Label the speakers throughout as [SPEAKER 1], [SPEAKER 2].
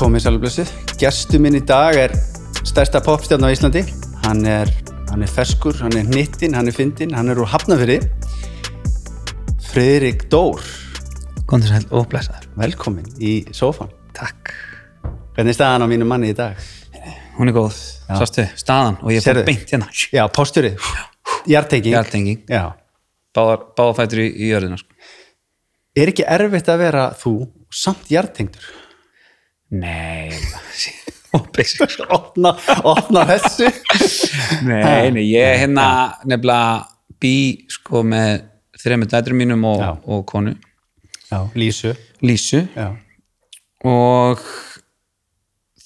[SPEAKER 1] komið sælblössið. Gæstu minn í dag er stærsta popstjarn á Íslandi. Hann er, hann er ferskur, hann er hnittinn, hann er fyndinn, hann er úr Hafnafyrði. Friðrik Dór,
[SPEAKER 2] Góndur sæl og blessaður.
[SPEAKER 1] velkomin í sófan.
[SPEAKER 2] Takk.
[SPEAKER 1] Hvernig er staðan á mínu manni í dag?
[SPEAKER 2] Hún er góð. Sástu, staðan og ég er beint hérna.
[SPEAKER 1] Já, posturið. Hjartenging.
[SPEAKER 2] Hjartenging.
[SPEAKER 1] Já.
[SPEAKER 2] Báðar, báðar fætur í, í jörðina, sko.
[SPEAKER 1] Er ekki erfitt að vera þú samt hjartengdur?
[SPEAKER 2] Nei.
[SPEAKER 1] Opna, opna þessu.
[SPEAKER 2] Nei, nei, ég hérna nefnilega bý, sko, með þreymur dætrum mínum og,
[SPEAKER 1] Já.
[SPEAKER 2] og konu,
[SPEAKER 1] Já, Lísu.
[SPEAKER 2] Lísu,
[SPEAKER 1] Já.
[SPEAKER 2] og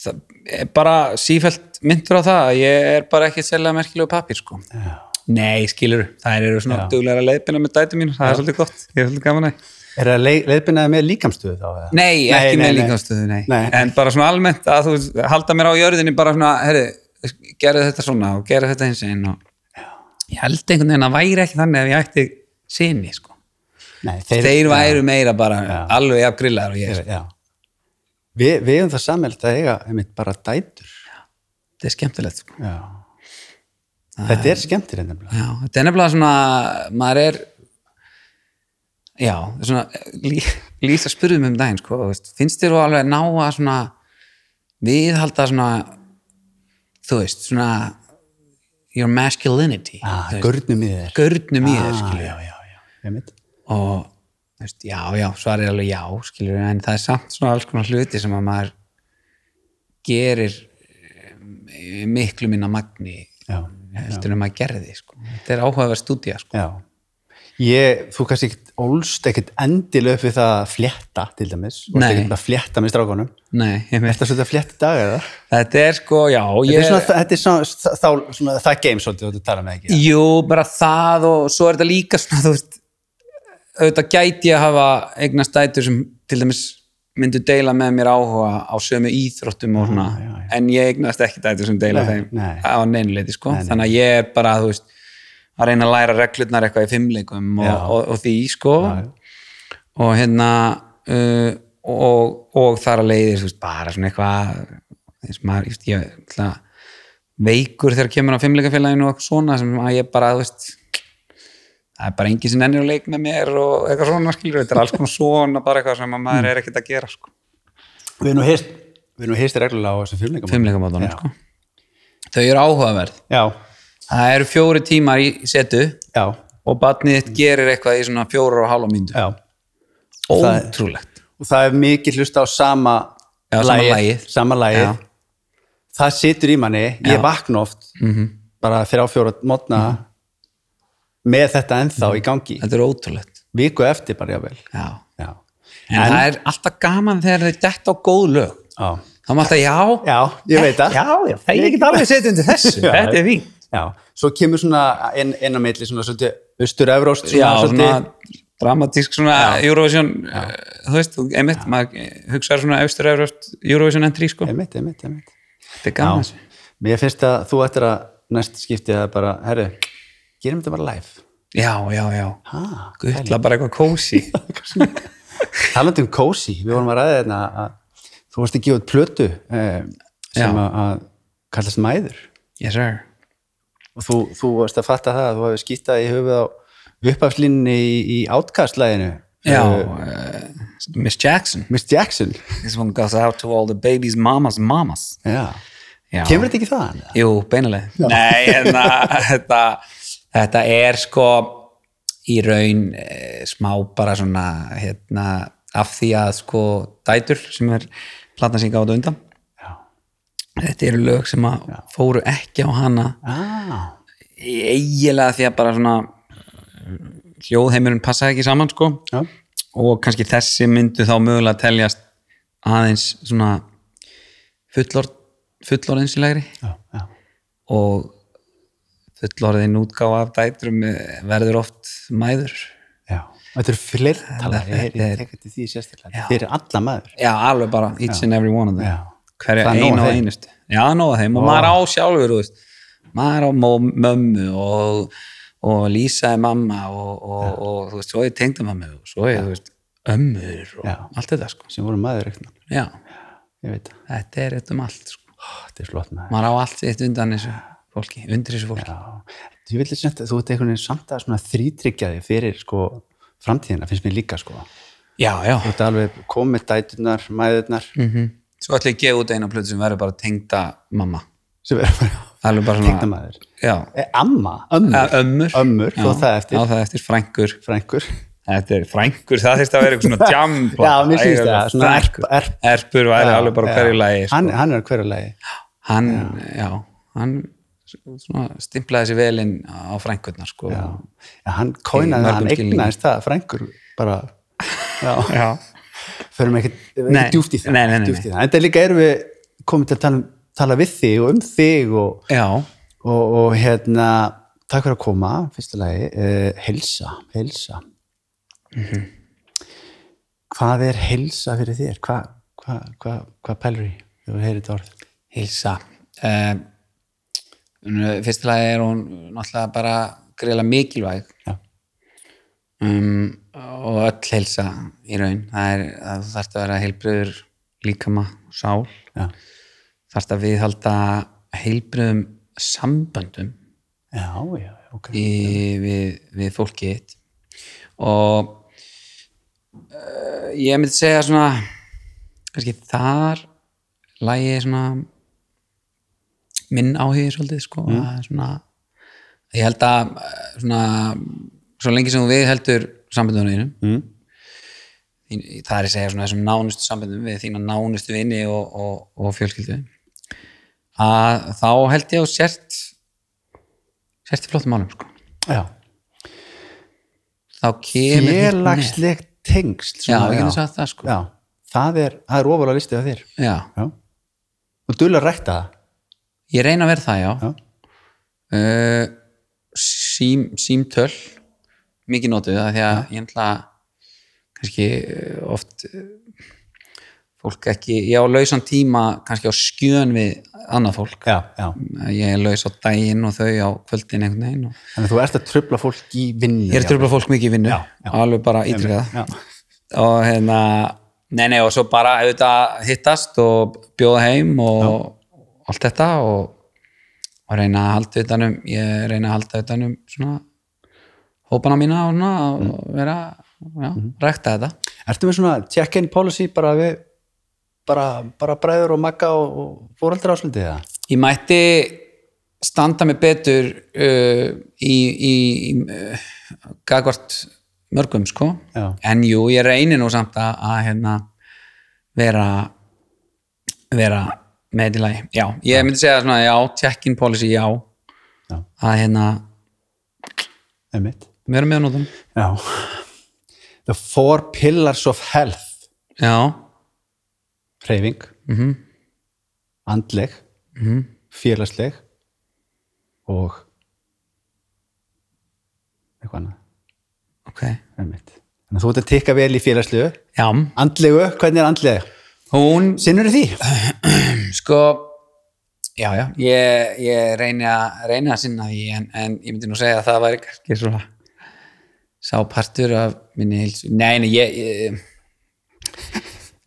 [SPEAKER 2] það er bara sífælt myndur á það að ég er bara ekki sérlega merkilegu pappir, sko.
[SPEAKER 1] Já.
[SPEAKER 2] Nei, skilur, það eru svona duglega leiðbina með dætum mínu, það er svolítið gott, ég er svolítið gaman að
[SPEAKER 1] Er það leið, leiðbinaði með líkamstöðu þá?
[SPEAKER 2] Nei, ekki
[SPEAKER 1] nei,
[SPEAKER 2] með
[SPEAKER 1] nei.
[SPEAKER 2] líkamstöðu, nei.
[SPEAKER 1] Nei.
[SPEAKER 2] En bara svona almennt að þú halda mér á jörðinni bara svona, herri, gerðu þetta svona og gerðu þetta eins einn og ég held einhvern veginn að væri ekki þannig ef ég ætti sinni, sko.
[SPEAKER 1] Nei,
[SPEAKER 2] Þeir, væru meira bara
[SPEAKER 1] Já.
[SPEAKER 2] alveg af grillar og ég, sko.
[SPEAKER 1] Já. Vi, við hefum það samhælt að eiga einmitt bara dætur.
[SPEAKER 2] þetta er skemmtilegt, sko.
[SPEAKER 1] Já. Þetta er skemmtir ennum.
[SPEAKER 2] Já, þetta er nefnilega svona, maður er, já, svona, lí, Lísa spurðum um daginn, sko, veist, finnst þér þú alveg ná að svona viðhalda svona, þú veist, svona your masculinity,
[SPEAKER 1] Ah, Görnum í þér.
[SPEAKER 2] görnum í þér,
[SPEAKER 1] Ah,
[SPEAKER 2] skilur
[SPEAKER 1] Já, já, já.
[SPEAKER 2] Og þú veist, já, já, svar er alveg já, skilur en það er samt svona alls konar hluti sem að maður gerir eh, miklu minna magni
[SPEAKER 1] Já.
[SPEAKER 2] heldur en maður gerði, sko. Þetta er áhugaverð stúdía, sko.
[SPEAKER 1] Já. Ég, þú kannski ekkert ólst ekkert endilega upp við það að flétta til dæmis. Þú ert ekkert að flétta með strákunum.
[SPEAKER 2] Nei, ég veit.
[SPEAKER 1] Þetta er í dag, eða?
[SPEAKER 2] Þetta er sko, já,
[SPEAKER 1] Þetta er svona, þetta er svona, þá, svona það game svolítið þú tala með ekki.
[SPEAKER 2] Jú, bara það og svo er þetta líka svona, þú veist, auðvitað gæti ég að hafa eignast dætur sem til dæmis myndu deila með mér áhuga á sömu íþróttum og svona,
[SPEAKER 1] já, já.
[SPEAKER 2] en ég eignast ekki dætur sem deila
[SPEAKER 1] Nei,
[SPEAKER 2] þeim
[SPEAKER 1] nei.
[SPEAKER 2] á neinuleiti, sko, þannig að ég bara, þú veist, að reyna að læra reglurnar eitthvað í fimmleikum og, og, og því, sko,
[SPEAKER 1] Já,
[SPEAKER 2] og hérna uh, og, og þar að leiðir veist, bara svona eitthvað eins og maður, ég, ætla, veikur þegar kemur á fimmleikafélaginu og eitthvað svona sem að ég bara, þú veist það er bara engin sem ennir að leik með mér og eitthvað svona skilur, þetta er alls konar svona bara eitthvað sem að maður er ekkert að gera sko.
[SPEAKER 1] Við erum nú hýrst, við erum nú hýrst reglulega á þessum Já.
[SPEAKER 2] sko. þau eru áhugaverð
[SPEAKER 1] Já,
[SPEAKER 2] það eru fjóri tímar í setu
[SPEAKER 1] já,
[SPEAKER 2] og barnið gerir eitthvað í svona fjórar og hálfa
[SPEAKER 1] er-
[SPEAKER 2] ótrúlegt.
[SPEAKER 1] og það er mikið hlusta á sama
[SPEAKER 2] Já, sama. Já.
[SPEAKER 1] það situr í manni, ég.
[SPEAKER 2] Mhm.
[SPEAKER 1] vakna oft bara þrjá fjóra mótna með þetta ennþá í gangi.
[SPEAKER 2] Þetta er ótrúlegt.
[SPEAKER 1] Viku eftir bara jável
[SPEAKER 2] já.
[SPEAKER 1] Já,
[SPEAKER 2] En, það er alltaf gaman þegar þau detta á góð lög.
[SPEAKER 1] já,
[SPEAKER 2] Þá maður alltaf, já,
[SPEAKER 1] já ég veit það.
[SPEAKER 2] Já, já, það er ekki alveg setja undir þessu. Þetta er fín.
[SPEAKER 1] Já, svo kemur svona inn, inn á milli svona svolítið austur-evróst
[SPEAKER 2] Já, svona dramatísk svona Eurovision, uh, þú veist, einmitt, maður hugsaður svona austur efraust Eurovision entry, sko.
[SPEAKER 1] einmitt, einmitt, einmitt
[SPEAKER 2] Þetta er gaman þessu.
[SPEAKER 1] mér finnst að þú ættir að næst skipti að bara, herru gerum þetta bara live
[SPEAKER 2] Já, já, já.
[SPEAKER 1] ha,
[SPEAKER 2] Guðla bara eitthvað kósi.
[SPEAKER 1] talandi um cozy, við vorum að ræða þetta að þú varst að gefa út plötu eh, sem
[SPEAKER 2] Já.
[SPEAKER 1] að kallast mæður
[SPEAKER 2] yes, sir.
[SPEAKER 1] Og þú, þú varst að fatta það að þú hefði skýttað í höfuð á upphafslínni í, í Outcast-læginu
[SPEAKER 2] Já, uh, Miss Jackson.
[SPEAKER 1] Miss Jackson
[SPEAKER 2] This one goes out to all the babies, mamas, mamas.
[SPEAKER 1] já.
[SPEAKER 2] Já.
[SPEAKER 1] kemur þetta ekki þaðan?
[SPEAKER 2] Jú, beinalega. Nei, en þetta, þetta er sko í raun e, smá bara svona hérna, af því að sko dætur sem er platan sem ég gáði undan. Þetta eru lög sem að fóru ekki á hana
[SPEAKER 1] Ah,
[SPEAKER 2] eiginlega því að bara svona hljóðheimurinn passaði ekki saman sko
[SPEAKER 1] já,
[SPEAKER 2] og kannski þessi myndu þá mögulega teljast aðeins svona fullor, fullorðinsilegri
[SPEAKER 1] já, já.
[SPEAKER 2] og fullorðin útgáfa af dætrum verður oft mæður
[SPEAKER 1] já. Þetta eru fleirtalar, ég
[SPEAKER 2] Þetta er-
[SPEAKER 1] tekið til því sérstaklega. Þeir eru alla maður.
[SPEAKER 2] já, alveg bara, each and every one of them
[SPEAKER 1] Já.
[SPEAKER 2] Hverja
[SPEAKER 1] er
[SPEAKER 2] einu og einustu. Já, nóg að þeim. Og maður á sjálfur maður á mömmu og, og Lísa er mamma og, og, og þú veist, svo er tengdamammu og svo er, þú veist, ömmur og
[SPEAKER 1] Já.
[SPEAKER 2] allt þetta sko.
[SPEAKER 1] Sem voru maður ekkert.
[SPEAKER 2] já,
[SPEAKER 1] ég veit það.
[SPEAKER 2] Þetta er eitt um allt sko.
[SPEAKER 1] Ó, þetta er flott með
[SPEAKER 2] maður á allt sitt undan þessu fólki undir þessu fólki.
[SPEAKER 1] Já, ég vil þess að þú ert einhvern veginn samt að svona þrítryggjaði fyrir sko framtíðina, finnst mér líka sko.
[SPEAKER 2] Já, já,
[SPEAKER 1] þú ert alveg komið dæturnar, mæðurnar.
[SPEAKER 2] Mm svo ætla ég að gefa út eina plötu sem verður bara tengda mamma.
[SPEAKER 1] Sem er bara
[SPEAKER 2] bara svona,
[SPEAKER 1] tengdamæður
[SPEAKER 2] já,
[SPEAKER 1] e, amma, ömmur,
[SPEAKER 2] ömmur.
[SPEAKER 1] Ömmur
[SPEAKER 2] já,
[SPEAKER 1] svo það eftir,
[SPEAKER 2] já, það eftir. Frængur
[SPEAKER 1] frængur
[SPEAKER 2] þetta er frængur, það þurfti að vera eitthvað svona jam
[SPEAKER 1] já, mér syns það, svona erp, erp
[SPEAKER 2] erpur væri
[SPEAKER 1] já,
[SPEAKER 2] alveg bara
[SPEAKER 1] já.
[SPEAKER 2] hverju lagi sko.
[SPEAKER 1] hann, hann er hverju lagi.
[SPEAKER 2] Hann, já, hann svona stimplaði sér vel inn á frængurnar sko.
[SPEAKER 1] já. Já, hann kóinaði hann eignaðist það frængur bara, já,
[SPEAKER 2] já.
[SPEAKER 1] Förum ekki, ekki djúft í það, en það. Líka erum við komið til að tala, um, tala við þig og um þig og,
[SPEAKER 2] já,
[SPEAKER 1] og, og hérna takk fyrir að koma, fyrsta lagi. Uh, helsa, helsa
[SPEAKER 2] Mhm.
[SPEAKER 1] hvað er helsa fyrir þér? Hvað hva, hva, hva pælur þegar þú heyrir þetta orð.
[SPEAKER 2] Hilsa uh, fyrstilega er hún náttúrulega bara greiðlega mikilvæg.
[SPEAKER 1] Já.
[SPEAKER 2] Um, og öll hilsa í raun. Það er að þú þarft að vera heilbröður líkama, sál.
[SPEAKER 1] Já,
[SPEAKER 2] þarft að viðhalda heilbröðum samböndum
[SPEAKER 1] já, já, ok.
[SPEAKER 2] í, við, við fólkið og uh, ég myndi segja svona kannski þar lægi svona minn áhugi svolítið sko. Mm. svona, ég held að eh, svona, svo lengi sem við heldur sambandunum
[SPEAKER 1] mm.
[SPEAKER 2] það er að segja svona þessum nánustu sambandum við þína nánustu vini og, og, og fjölskyldu. Að þá held ég á sért sért flottum málum sko.
[SPEAKER 1] Já,
[SPEAKER 2] þá kemur hitt með.
[SPEAKER 1] félagsleg tengsl
[SPEAKER 2] já, sagt það sko.
[SPEAKER 1] Já, það er, er ofalega listið af þér.
[SPEAKER 2] Já.
[SPEAKER 1] já, og duðlega að rækta það?
[SPEAKER 2] Ég reyna að vera það, já,
[SPEAKER 1] já,
[SPEAKER 2] Uh, sím, símtöl mikið notuð því að ég ætla kannski uh, oft uh, fólk ekki, ég á lausan tíma kannski á skjön við annað fólk.
[SPEAKER 1] Já, já.
[SPEAKER 2] Ég er laus á daginn og þau á kvöldin einhvern veginn og
[SPEAKER 1] þannig að þú ert að tröfla fólk í vinnu
[SPEAKER 2] ég er að tröfla fólk mikið í vinnu
[SPEAKER 1] Já, já.
[SPEAKER 2] alveg bara ítrykkað
[SPEAKER 1] já,
[SPEAKER 2] og hérna nei, nei, og svo bara auðvitað hittast og bjóða heim og allt þetta og, og reyna að halda utanum ég reyna að halda utanum svona hópana mína og, svona, og vera, já, rækta þetta
[SPEAKER 1] Ertu með svona check-in policy bara við bara, bara bræður og magga og, og fóreldra áslutið það?
[SPEAKER 2] ég mætti standa mig betur uh, í, í, í uh, gagvart mörgum sko
[SPEAKER 1] Já.
[SPEAKER 2] en jú, ég reynir nú samt að, að hérna, vera vera með í lagi já, ég myndi segja svona, já, check-in policy, já
[SPEAKER 1] Já.
[SPEAKER 2] að hérna,
[SPEAKER 1] Einmitt.
[SPEAKER 2] Vera með á nótum
[SPEAKER 1] Já. The four pillars of health.
[SPEAKER 2] já,
[SPEAKER 1] Hreyfing,
[SPEAKER 2] mhm
[SPEAKER 1] andleg,
[SPEAKER 2] mhm
[SPEAKER 1] félagsleg og eitthvað annað.
[SPEAKER 2] ok.
[SPEAKER 1] Þannig að þú ert að tikka vel í félagslegu.
[SPEAKER 2] já,
[SPEAKER 1] Andlegu, hvernig er andleg?
[SPEAKER 2] hún
[SPEAKER 1] Sinnur því?
[SPEAKER 2] sko já, já, ég, ég reyni, að, reyni að sinna því en, en ég myndi nú segja að það væri kannski svona sá partur af minni heilsu, nei, nei, ég, ég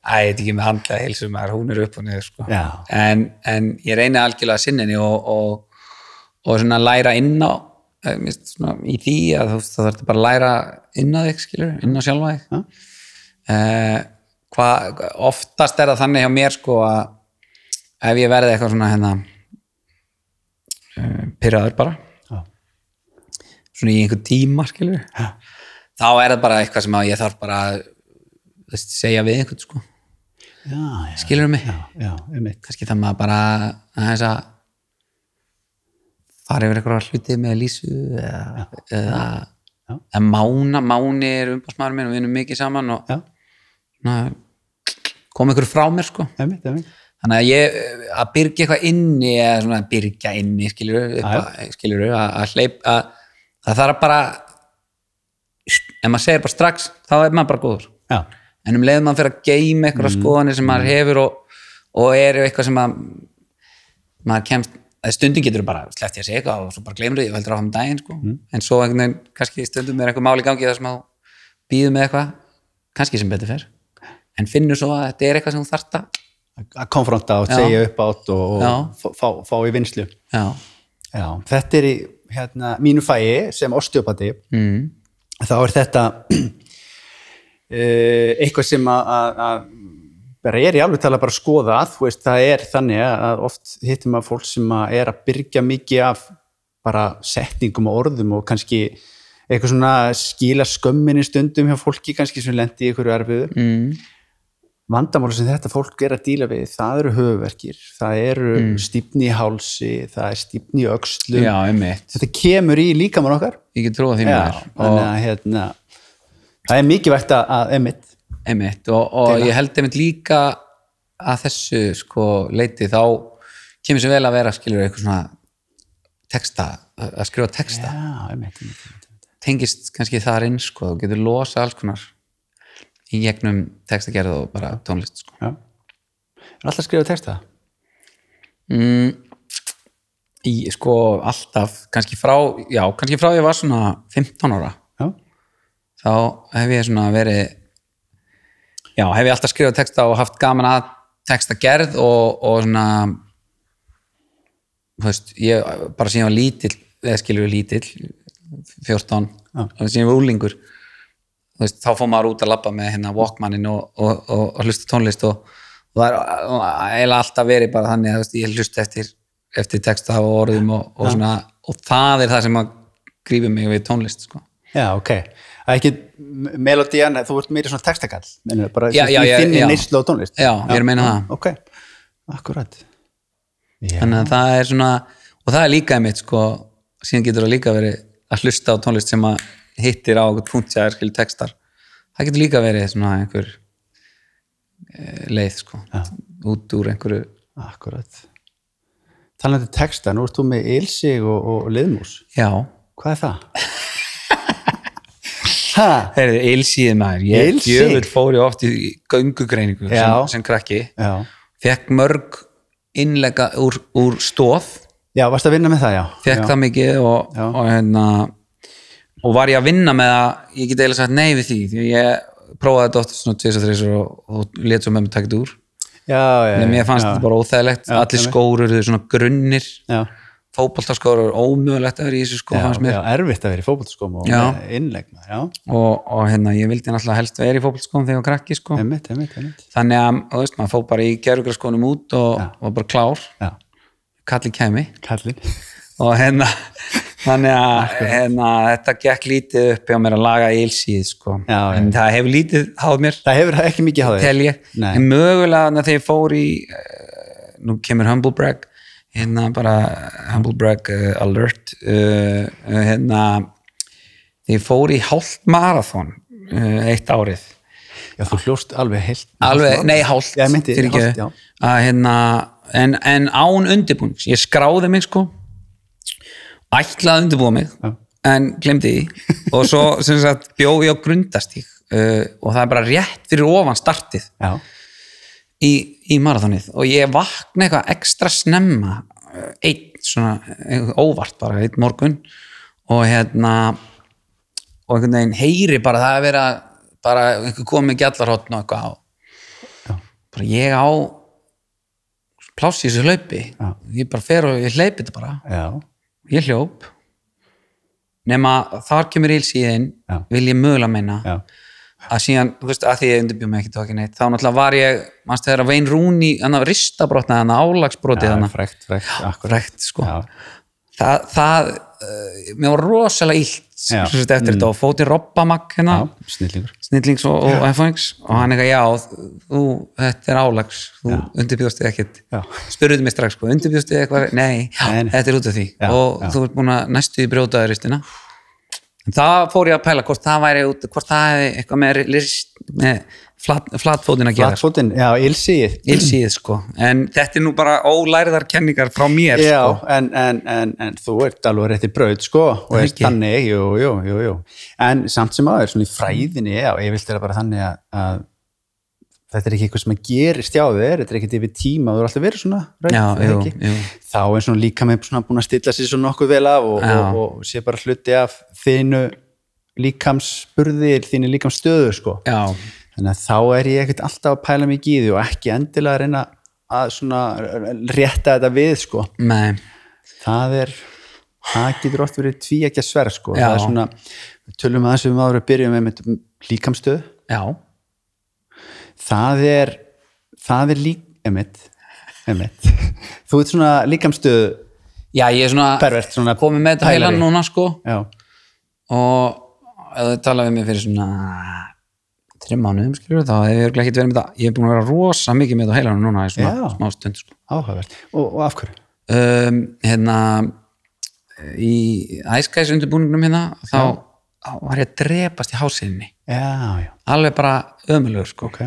[SPEAKER 2] veit ekki með handlega heilsu maður, hún er upp og niður sko. En, en ég reyni algjörlega að sinna henni og, og, og svona læra inn á eh, finnst svona, í því að þú þarf bara að læra inn á þig skilur, inn á sjálfa þig
[SPEAKER 1] Já.
[SPEAKER 2] eh, hvað, oftast er það þannig hjá mér sko að ef ég verði eitthvað svona hérna uh, pyrraður bara. Svona í einhver tíma skilur
[SPEAKER 1] Já.
[SPEAKER 2] þá er það bara eitthvað sem að ég þarf bara að veist, segja við einhvern sko
[SPEAKER 1] Já, já.
[SPEAKER 2] skilur mig,
[SPEAKER 1] Já, já, einmitt.
[SPEAKER 2] kannski það maður bara aðeins að fara yfir eitthvað hluti með lísu eða, eða, eða mána, máni er umbásmaður minn og við erum mikið saman og kom ykkur frá mér sko
[SPEAKER 1] einmitt, einmitt.
[SPEAKER 2] þannig að ég að byrgja eitthvað inni eða svona byrgja inni skilur skilur að, að hleyp að það þarf bara ef maður segir bara strax þá er maður bara góður.
[SPEAKER 1] Já,
[SPEAKER 2] en um leiðum maður fyrir að geima eitthvað
[SPEAKER 1] Mm.
[SPEAKER 2] skoðanir sem maður hefur og, og eru eitthvað sem að maður kemst að stundin getur bara sleppt ég að segja eitthvað og svo bara gleymur því og heldur áfram daginn sko.
[SPEAKER 1] Mm.
[SPEAKER 2] en svo einhvern veginn kannski stundum er eitthvað máli gangi þar sem að býðu með eitthvað kannski sem betur fer. En finnur svo að þetta er eitthvað sem þú þarft að
[SPEAKER 1] konfronta og segja upp átt og, og fá, fá, fá í vinslu
[SPEAKER 2] já,
[SPEAKER 1] Já, þetta er í hérna, mínu fæi sem osteopati
[SPEAKER 2] mm.
[SPEAKER 1] þá er þetta uh, eitthvað sem að, bara er í alveg tala bara að skoða að, veist, það er þannig að oft hittum að fólk sem að er að byrja mikið af bara setningum og orðum og kannski eitthvað svona skila skömminni stundum hjá fólki kannski sem lendi í einhverju erfiðu
[SPEAKER 2] Mm.
[SPEAKER 1] Vandamál sem þetta fólk er að díla við það eru höfuverkir, það eru mm. stífni í hálsi, það er stífni í öxlum,
[SPEAKER 2] já,
[SPEAKER 1] þetta kemur í líkamann okkar.
[SPEAKER 2] Ég get trúið því og,
[SPEAKER 1] að hérna það er mikilvægt að, að emitt
[SPEAKER 2] einmitt, og, og ég held einmitt líka að þessu sko leiti þá kemur sér vel að vera skilur eitthvað svona texta, að skrifa texta.
[SPEAKER 1] Já, emitt, emitt, emitt.
[SPEAKER 2] tengist kannski þar inn sko, þú getur losa alls konar í gegnum textagerð og bara tónlist sko.
[SPEAKER 1] Já. Er alltaf að skrifa texta?
[SPEAKER 2] mm, í sko alltaf, kannski frá já, kannski frá ég var svona 15 ára
[SPEAKER 1] Já,
[SPEAKER 2] þá hef ég svona verið já, hef ég alltaf skrifað texta og haft gaman að textagerð og, og svona þú veist, ég bara sem ég var lítill, eða skilur lítill 14,
[SPEAKER 1] Já.
[SPEAKER 2] og sem ég var úlingur veist, þá fór maður út að labba með hérna Walkmanin og, og, og, og hlusta tónlist og, og það er eiginlega alltaf verið bara þannig að veist, ég hlusta eftir, eftir texta og orðum og, og svona og það er það sem grífi mig við tónlist sko.
[SPEAKER 1] já ok Það er ekki melodían, þú ert meiri svona textakall bara
[SPEAKER 2] Já, já,
[SPEAKER 1] þinni
[SPEAKER 2] já.
[SPEAKER 1] neyslu á tónlist
[SPEAKER 2] Já, ég er að meina það.
[SPEAKER 1] Ok, akkurat Já,
[SPEAKER 2] þannig að það er svona og það er líka einmitt sko síðan getur það líka verið að hlusta á tónlist sem að hittir á okkur punkt sem er skil textar. Það getur líka verið svona einhver e, leið sko.
[SPEAKER 1] Já.
[SPEAKER 2] út úr einhverju
[SPEAKER 1] akkurat Talandi um texta, nú ert þú með Ilsig og, og Liðmús.
[SPEAKER 2] Já,
[SPEAKER 1] Hvað er það?
[SPEAKER 2] heyrðu, eilsíði maður. Ég
[SPEAKER 1] Ilsig?
[SPEAKER 2] djöfull fór ég oft í göngugreiningu sem, sem krakki.
[SPEAKER 1] Já,
[SPEAKER 2] fekk mörg innlega úr, úr stóð
[SPEAKER 1] já varst að vinna með það, já.
[SPEAKER 2] Fekk
[SPEAKER 1] já.
[SPEAKER 2] það mikið og, og hérna og var ég að vinna með að ég get eiginlega sagt nei við því því að ég prófaði þetta oft svona 2-3 og, og let svo með mig taka þetta úr.
[SPEAKER 1] Já, já,
[SPEAKER 2] en mér fannst
[SPEAKER 1] já,
[SPEAKER 2] þetta bara óþægilegt.
[SPEAKER 1] Já,
[SPEAKER 2] allir
[SPEAKER 1] einmitt.
[SPEAKER 2] skór eru svona grunnir.
[SPEAKER 1] Já,
[SPEAKER 2] fótboltaskór eru ómögulegt að vera í þessu skó
[SPEAKER 1] já,
[SPEAKER 2] fannst
[SPEAKER 1] já,
[SPEAKER 2] mér
[SPEAKER 1] erfitt að vera í fótboltaskóm og
[SPEAKER 2] Já.
[SPEAKER 1] með, já,
[SPEAKER 2] og, og hérna ég vildi náttúrulega helst vera í fótboltaskóm þegar ég var krakki sko.
[SPEAKER 1] Einmitt, einmitt, einmitt.
[SPEAKER 2] Þannig að, þú veist, maður fór bara í gerugraskónum út og, og bara klár.
[SPEAKER 1] Já,
[SPEAKER 2] kalli kæmi.
[SPEAKER 1] Kallinn
[SPEAKER 2] og hérna þannig að hérna, þetta gekk lítið upp hjá mér að laga ílsíð sko. En það hefur lítið háð mér.
[SPEAKER 1] Það hefur ekki mikið
[SPEAKER 2] ég,
[SPEAKER 1] Nei.
[SPEAKER 2] en mögulega þegar ég fór í uh, nú kemur Humble Brag hérna bara Humble Brag uh, alert uh, hérna þegar ég fór í hálft marathon uh, eitt árið.
[SPEAKER 1] Já, þú hljóst alveg heilt
[SPEAKER 2] alveg, nei hálft,
[SPEAKER 1] meinti,
[SPEAKER 2] fyrirgefðu.
[SPEAKER 1] hálft,
[SPEAKER 2] hérna en, en án undirbúnings, ég skráði mig sko ætlaði að undirbúa mig
[SPEAKER 1] Já.
[SPEAKER 2] en glemdi því. Og svo sagt bjó ég á grundastík uh, og það er bara rétt fyrir ofan startið
[SPEAKER 1] Já,
[SPEAKER 2] í, í marathonið og ég vakna eitthvað ekstra snemma uh, einn svona eitthvað óvart bara einn morgun. Og hérna og einhvern veginn heyri bara það að vera bara einhver komið gjallarhóttn og eitthvað á.
[SPEAKER 1] Já.
[SPEAKER 2] bara ég á pláss í þessu hlaupi.
[SPEAKER 1] Já.
[SPEAKER 2] ég bara fer og ég hleypi þetta bara.
[SPEAKER 1] Já,
[SPEAKER 2] ég hljóp. Nema þar kemur ílsíðin
[SPEAKER 1] Já.
[SPEAKER 2] vil ég mögulega meina.
[SPEAKER 1] Já,
[SPEAKER 2] að síðan, þú veist, að því ég undirbjó mig ekki tóki neitt, þá náttúrulega var ég mannstu þegar að vein rúni, þannig að ristabrotna þannig að álagsbrotið
[SPEAKER 1] já,
[SPEAKER 2] þannig
[SPEAKER 1] frekt, frekt,
[SPEAKER 2] sko.
[SPEAKER 1] Já,
[SPEAKER 2] það, það mér var rosalega
[SPEAKER 1] Já.
[SPEAKER 2] sagt eftir þetta og fóti Robbamak hérna,
[SPEAKER 1] já,
[SPEAKER 2] snillings og, og FX og hann eitthvað, já, þú þetta er álags, þú
[SPEAKER 1] Já.
[SPEAKER 2] undirbjóðst þig ekkert.
[SPEAKER 1] Já,
[SPEAKER 2] spurðuðu mig strax, sko, undirbjóðst þig eitthvað? Nei,
[SPEAKER 1] nei.
[SPEAKER 2] þetta er út af því.
[SPEAKER 1] Já,
[SPEAKER 2] og
[SPEAKER 1] já.
[SPEAKER 2] þú ert búin að næstu í brjótaður ristina en það fór ég að pæla hvort það væri út, hvort það hefði eitthvað með, list, með flat, flatfótin að gera
[SPEAKER 1] flatfótinn, já, ilsíð
[SPEAKER 2] ilsíð sko, en þetta er nú bara ólæriðar kenningar frá mér
[SPEAKER 1] Já,
[SPEAKER 2] sko.
[SPEAKER 1] en, en, en, en þú ert alveg rétti braut, sko, og er
[SPEAKER 2] ekki.
[SPEAKER 1] þannig, jú, jú, jú. En samt sem aður, svona í fræðinni, já, ég vilti það bara þannig að, að þetta er ekki eitthvað sem að gerist hjá þér, þetta er ekkert yfir tíma, þú er alltaf verið svona, braut,
[SPEAKER 2] já, jú, jú.
[SPEAKER 1] Þá er svona líka með svona búin að stilla sér svo nokkuð vel af og, og, og sé bara hluti af þínu líkamsburði, þínu líkamsstöðu, sko.
[SPEAKER 2] já,
[SPEAKER 1] Þannig að þá er ég ekkert alltaf að pæla mikið í því og ekki endilega að reyna að svona rétta þetta við sko.
[SPEAKER 2] Nei,
[SPEAKER 1] það er það getur oft verið tví ekki að sverð sko.
[SPEAKER 2] Já.
[SPEAKER 1] það er svona, tölum að þessum áður að byrja með
[SPEAKER 2] já,
[SPEAKER 1] það er það er lík, emitt emitt, þú ert svona líkamstöð
[SPEAKER 2] já, ég er svona
[SPEAKER 1] pervert svona
[SPEAKER 2] komið með þetta heilan núna sko.
[SPEAKER 1] Já,
[SPEAKER 2] og ef þau talaði mig fyrir svona þreim mánuðum skilur þá hef ég ekkert verið með þetta ég er búin að vera rosa mikið með þetta heilanum núna í svona
[SPEAKER 1] Já.
[SPEAKER 2] smá stund sko.
[SPEAKER 1] áhugavert. Og, og af hverju?
[SPEAKER 2] um, hérna í æskæðis undirbúningnum hérna þá, þá var ég að drepast í hásinni
[SPEAKER 1] já, já,
[SPEAKER 2] alveg bara ömulegur sko.
[SPEAKER 1] Ok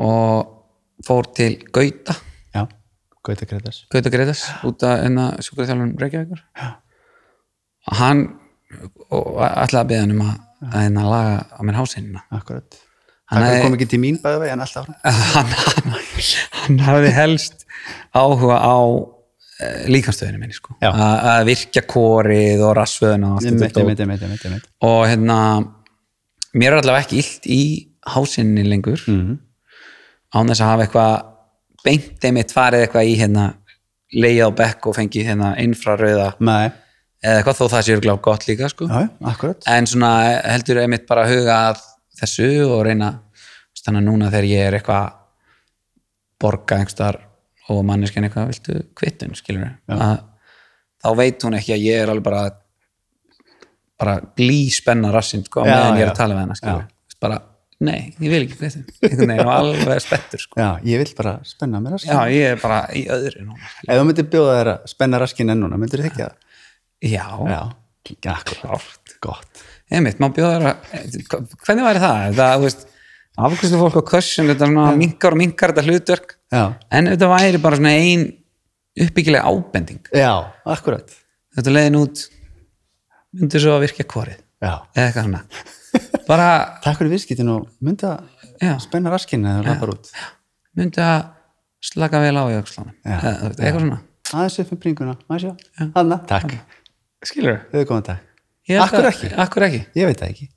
[SPEAKER 2] og fór til Gauta.
[SPEAKER 1] Já, Gauta Gretas
[SPEAKER 2] Gauta Gretas út að enna sjúkraþjálfum Reykjavíkur. Og hann og ætlaði að beða hann um að að hérna laga á mér hásinnina
[SPEAKER 1] akkurat.
[SPEAKER 2] Hann
[SPEAKER 1] kom ekki til mín bæði en alltaf
[SPEAKER 2] hann, hann, hann hafði helst áhuga á uh, líkanstöðinu minni sko.
[SPEAKER 1] Já.
[SPEAKER 2] að virkja kórið og rassvöðuna og allt og hérna mér er allavega ekki illt í hásinni lengur.
[SPEAKER 1] Mhm.
[SPEAKER 2] Án þess að hafa eitthvað beint einmitt farið eitthvað í hérna leið á bekk og fengið hérna infrarauða
[SPEAKER 1] Nei,
[SPEAKER 2] eða eitthvað þó það sé örgulega gott líka sko.
[SPEAKER 1] Já,
[SPEAKER 2] en svona heldur einmitt bara að huga að þessu og reyna þannig að núna þegar ég er eitthvað borga einhverstaðar og manneskjan eitthvað viltu kvittun skilur að þá veit hún ekki að ég er alveg bara bara glý spenna rassinn sko, meðan ég er að tala við skilur bara, nei, ég vil ekki einhvern veginn og alveg spettur sko.
[SPEAKER 1] Já, ég vil bara spenna mér raskin
[SPEAKER 2] já, ég er bara í öðru núna.
[SPEAKER 1] Ef þú myndir bjóða þér að spenna raskin ennuna, myndir þið ekki það?
[SPEAKER 2] já,
[SPEAKER 1] Já, akkurat, gott.
[SPEAKER 2] Einmitt, má bjóða þér að hvernig væri það? það, þú veist, afkvæmstu fólk á kössun þetta svona minkar og minkar þetta hlutverk.
[SPEAKER 1] Já,
[SPEAKER 2] en þetta væri bara svona ein uppbyggileg ábending.
[SPEAKER 1] Já, akkurat.
[SPEAKER 2] Þetta leiðin út myndir svo að virka korið
[SPEAKER 1] Já,
[SPEAKER 2] eða eitthvað svona bara,
[SPEAKER 1] takk fyrir viðskiptin og
[SPEAKER 2] já,
[SPEAKER 1] spenna raskin eða lappar út.
[SPEAKER 2] Myndi að slaka vel á í veist, eitthvað svona.
[SPEAKER 1] Aðeins upp með bringuna, aðeins já. Hanna, takk,
[SPEAKER 2] skilur
[SPEAKER 1] þau komið takk. Akkur ekki?
[SPEAKER 2] akkur ekki.
[SPEAKER 1] Ég veit það ekki.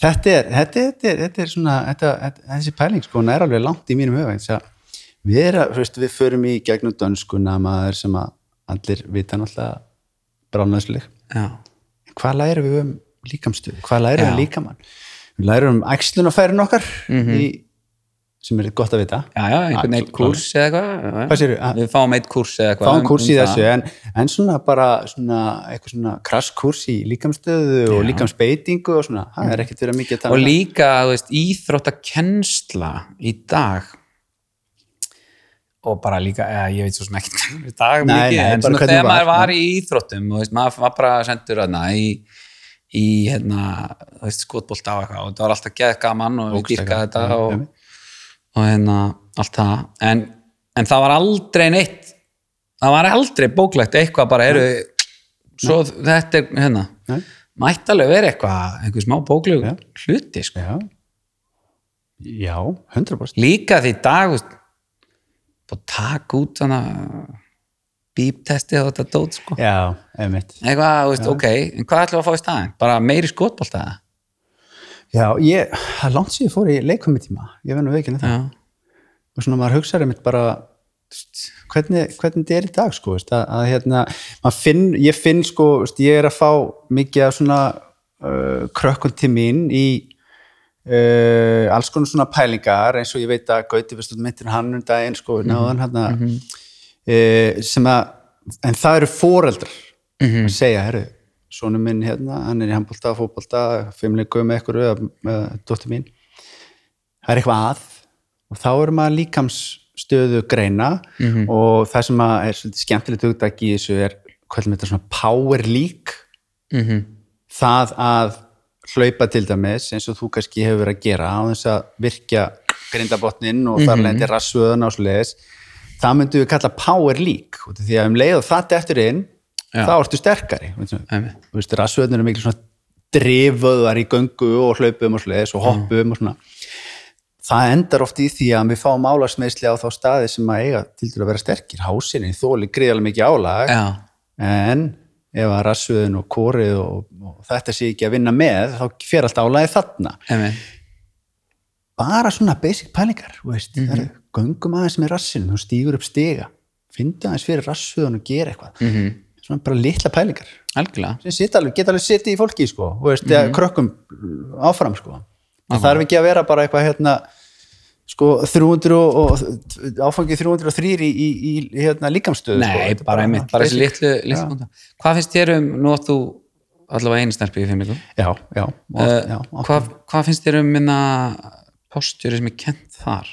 [SPEAKER 1] Þetta er, þetta, þetta er, þetta er svona þetta, þetta, þessi pæling sko, hún er alveg langt í mínum að við, er, að, þú veist, við förum í gegnum dönskuna maður sem að allir vita náttúrulega bráðnæsleg
[SPEAKER 2] já,
[SPEAKER 1] hvað lærum við um líkamstöð. Hvað lærum við
[SPEAKER 2] Já.
[SPEAKER 1] um líkamann? Við lærum um æxlunafærin okkar
[SPEAKER 2] Mhm.
[SPEAKER 1] í, sem er gott að vita.
[SPEAKER 2] Já, já, einhvern
[SPEAKER 1] Já,
[SPEAKER 2] eitt kúrs eða eitthvað já, já.
[SPEAKER 1] Að-
[SPEAKER 2] við fáum eitt kúrs eða eitthvað
[SPEAKER 1] fáum
[SPEAKER 2] um-
[SPEAKER 1] kurs í
[SPEAKER 2] um
[SPEAKER 1] þessu en, en svona bara svona, eitthvað svona krasskurs í líkamstöðu og líkamsbeitingu og svona, það er ekkert verið mikið að tala
[SPEAKER 2] og
[SPEAKER 1] um
[SPEAKER 2] líka, þú veist, íþróttakennsla í dag. Og bara líka, eða, ég veit svo ekki í dag mikið, en svona þegar maður var
[SPEAKER 1] já.
[SPEAKER 2] í íþróttum og veist, maður var bara sendur þarna í, í hérna, skotbolt á eitthvað. Og þetta var alltaf geð gaman og við dýrkaði þetta og, og hérna, allt það. En, en það var aldrei neitt það var aldrei bóklegt eitthvað bara eru svo þetta er, hérna
[SPEAKER 1] Nei.
[SPEAKER 2] mætti alveg vera eitthvað, einhver smá bókleg
[SPEAKER 1] Já.
[SPEAKER 2] hluti, sko.
[SPEAKER 1] Já. Já, 100%
[SPEAKER 2] líka því dag búið að taka út svona bíptesti og þetta dót sko.
[SPEAKER 1] já, einmitt.
[SPEAKER 2] Eitthvað, veist, ok, en hvað ætlum við að fá í staðin bara meiri skotbolta
[SPEAKER 1] já, ég, það langt ég fór í leikvömmi tíma ég verður veikinn þetta
[SPEAKER 2] já,
[SPEAKER 1] og svona maður hugsaði einmitt bara hvernig, hvernig þetta er í dag sko, veist, að, að hérna, finn ég finn sko, veist, ég er að fá mikið af svona uh, krökkun til mín í uh, alls konar svona pælingar eins og ég veit að Gauti, veist, meintir hann um daginn sko, náðan hann uh, sem að en það eru foreldrar
[SPEAKER 2] Mhm.
[SPEAKER 1] að segja, herru, sonu minn hérna, hann er í handbólta, fótbólta fimmleiku með með dóttir mín það er eitthvað að og þá er maður líkamsstöðu greina
[SPEAKER 2] Mhm.
[SPEAKER 1] og það sem að er svolítið skemmtilegt hugtak í þessu er hvað er þetta svona power leak
[SPEAKER 2] mm
[SPEAKER 1] það að hlaupa til dæmis eins og þú kannski hefur verið að gera á þess að virkja grindabotnin og þar lendi rassvöðun og svo leiðis það myndum við kalla power leak því að um leið og það eftir inn
[SPEAKER 2] Já.
[SPEAKER 1] þá ertu sterkari rassvöðun eru mikil svona driföðar í göngu og hlaupum og svo leiðis og hoppum og svona. Það endar oft í því að við fáum álagsmeisli á þá staði sem að eiga til dæmis að vera sterkir. Hásinni þóli gríðarlega mikið álag
[SPEAKER 2] já,
[SPEAKER 1] en ef að rassuðin og kórið og, og þetta sé ekki að vinna með þá fer allt álagið þarna.
[SPEAKER 2] Einmitt.
[SPEAKER 1] Bara svona basic pælingar veist, mm göngum aðeins með rassinu, þú stígur upp stiga fyndu aðeins fyrir rassuðun og gera eitthvað
[SPEAKER 2] Mhm.
[SPEAKER 1] -hmm. svona bara litla pælingar alveg, geta alveg setið í fólki sko, og veist, mm
[SPEAKER 2] Mhm.
[SPEAKER 1] krökkum áfram sko. það þarf ekki að vera bara eitthvað hérna sko 300 og, áfangið 303 í, í, í hérna líkamstöðu
[SPEAKER 2] Nei,
[SPEAKER 1] sko. Þetta er
[SPEAKER 2] bara einmitt, bara þessi litlu, litlu. Hvað finnst þér um, nú átt þú allavega einu snerpi í fimmleikum
[SPEAKER 1] já, já,
[SPEAKER 2] uh,
[SPEAKER 1] já,
[SPEAKER 2] hvað, hvað finnst þér um minna postjúri sem er kent þar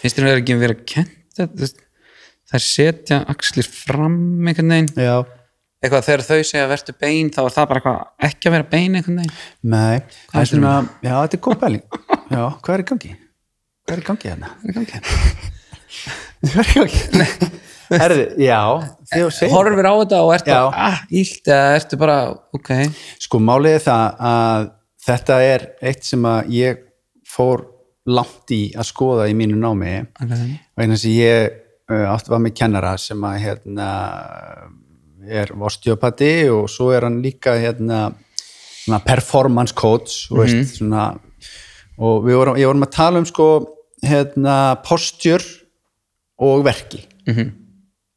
[SPEAKER 2] finnst þér að ekki vera kent það er setja axlir fram einhvern veginn?
[SPEAKER 1] Já,
[SPEAKER 2] eitthvað þegar þau segja verður bein þá er það bara eitthvað ekki að vera bein einhvern veginn?
[SPEAKER 1] Nei. Það er
[SPEAKER 2] um
[SPEAKER 1] svona, já, þetta er góð pæling. Já, hvað er í gangi? hvað er í gangi hérna?
[SPEAKER 2] Það er gangi.
[SPEAKER 1] hvað er í gangi? Herði, já,
[SPEAKER 2] horfir á þetta og ertu ah, ílt eða ertu bara, ok.
[SPEAKER 1] Sko málið er það að þetta er eitt sem að ég fór langt í að skoða í mínu námi.
[SPEAKER 2] Okay.
[SPEAKER 1] vegna þess að ég uh, átti var með kennara sem að hérna er osteopati og svo er hann líka hérna svona performance coach mm veist, svona, og vorum, ég vorum að tala um sko hérna postjur og verki.
[SPEAKER 2] Mhm.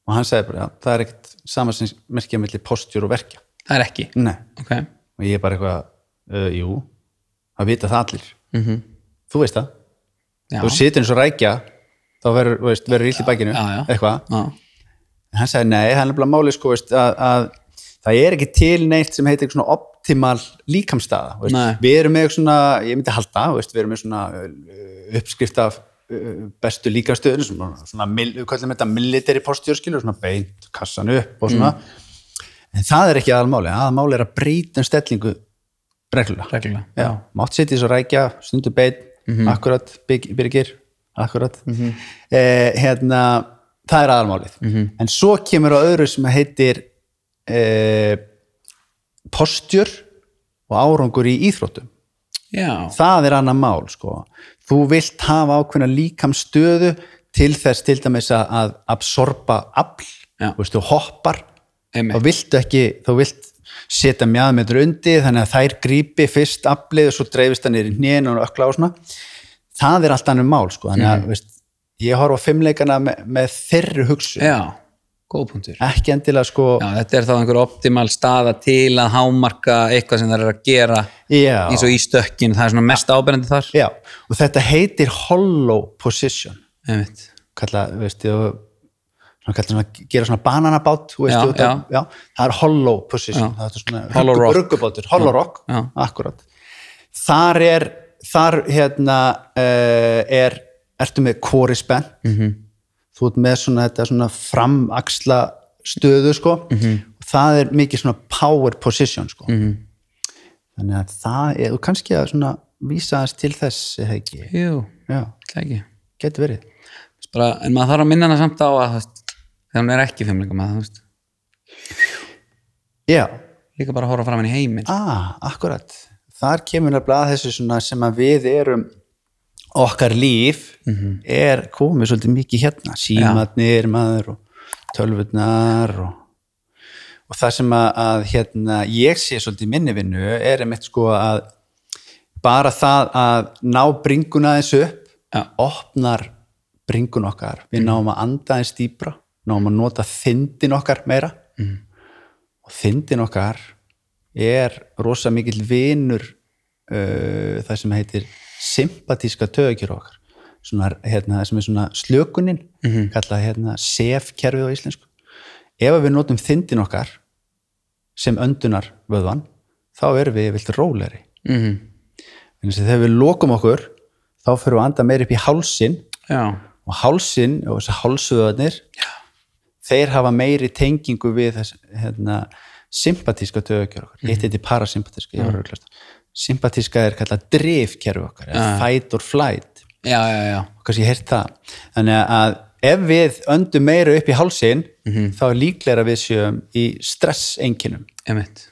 [SPEAKER 1] og hann sagði bara, já, það er ekkert samansmerkja mellir postjur og verkja.
[SPEAKER 2] Það er ekki?
[SPEAKER 1] Nei.
[SPEAKER 2] ok,
[SPEAKER 1] og ég er bara eitthvað, uh, jú það vita það allir,
[SPEAKER 2] mm
[SPEAKER 1] þú veist það.
[SPEAKER 2] Já,
[SPEAKER 1] þú situr eins og rækja þá verður, illt í bækinu eitthvað, hann sagði nei, hann er bara máli sko, veist, að, að það er ekki til neitt sem heitir svona optimal líkamstaða, veist, við erum með svona, ég myndi halda, veist, við erum með svona uh, uppskrift af uh, bestu líkamstöðun, svona, svona við kallum þetta military posture, skilur, svona beint kassan upp og svona. En það er ekki aðalmáli, aðalmáli er að breyta um stellingu reglulega mátt setja svo rækja, stundu beitt, akkurat, byg- byrgir, akkurat. eh, hérna, það er aðalmálið. En svo kemur á öðru sem heitir eh, postjur og árangur í íþróttum.
[SPEAKER 2] já,
[SPEAKER 1] Það er annað mál, sko. Þú vilt hafa ákveðna líkamstöðu til þess til dæmis að- absorba afl, þú veist, þú hoppar
[SPEAKER 2] Einmitt.
[SPEAKER 1] þá viltu ekki, þú vilt setja mjöðmetur undir þannig að þær grípi fyrst aflið og svo dreifist það í hnén og ökla og svona. Það er allt annað mál sko þannig að veist, ég horfa fimmleikana með, með þeirri hugsun,
[SPEAKER 2] já, góð punktur.
[SPEAKER 1] Ekki endilega sko
[SPEAKER 2] já, þetta er þá einhver optimal staða til að hámarka eitthvað sem það er að gera
[SPEAKER 1] já,
[SPEAKER 2] eins og í stökkin, það er svona mest áberandi þar.
[SPEAKER 1] Já, og þetta heitir hollow position. Kalla, veist, þú svona gera svona bananabát
[SPEAKER 2] Já, já.
[SPEAKER 1] já, það er hollow position það er svona
[SPEAKER 2] Hollow rock.
[SPEAKER 1] ruggubátur, hollow rock akkurat þar er, þar hérna uh, er, ertu með kóri spennt
[SPEAKER 2] Mhm.
[SPEAKER 1] -hmm. þú ert með svona þetta svona framaxla stöðu sko
[SPEAKER 2] Mhm.
[SPEAKER 1] og það er mikið svona power position sko
[SPEAKER 2] Mhm.
[SPEAKER 1] þannig að það er, þú kannski að svona vísa þess til þess eða ekki,
[SPEAKER 2] jú, það ekki
[SPEAKER 1] getur verið
[SPEAKER 2] bara, en maður þarf að minna hana samt á að veist, þegar hún er ekki fimmleika maður, þú veist.
[SPEAKER 1] Já,
[SPEAKER 2] líka bara að horfa fram henni heiminn.
[SPEAKER 1] Ah, akkurat. Þar kemur nefnilega að þessu svona sem að við erum okkar líf er komið svolítið mikið hérna. Símatnir maður og tölvurnar og, og það sem að, að hérna, ég sé svolítið minni vinnu er einmitt sko að bara það að ná bringuna þessu upp
[SPEAKER 2] Já.
[SPEAKER 1] opnar bringun okkar. Við náum að anda eins dýpra náum að nota þindin okkar meira.
[SPEAKER 2] Mhm.
[SPEAKER 1] og þindin okkar er rosa mikill vinur uh, það sem heitir sympatíska töðakjör okkar. Svona, hérna, sem er svona slökunin
[SPEAKER 2] Mhm.
[SPEAKER 1] kallað hérna sef-kerfið á íslensku. Ef við notum þindin okkar sem öndunar vöðvan þá erum við vilt róleri
[SPEAKER 2] mm
[SPEAKER 1] þannig að þegar við lokum okkur þá fyrir við að anda meir upp í hálsin
[SPEAKER 2] já,
[SPEAKER 1] og hálsin og þessar hálsvöðarnir þeir hafa meiri tengingu við þess hérna, sympatíska töðugjör okkar, hitt þetta er parasympatíska ég að rugglast. sympatíska er kallað drifkerfi okkar, eða fight or flight.
[SPEAKER 2] Já, já, já.
[SPEAKER 1] Og kannski ég heyrt það. Þannig að ef við öndum meira upp í hálsin þá er líklega að við séum í stresseinkinum
[SPEAKER 2] einmitt,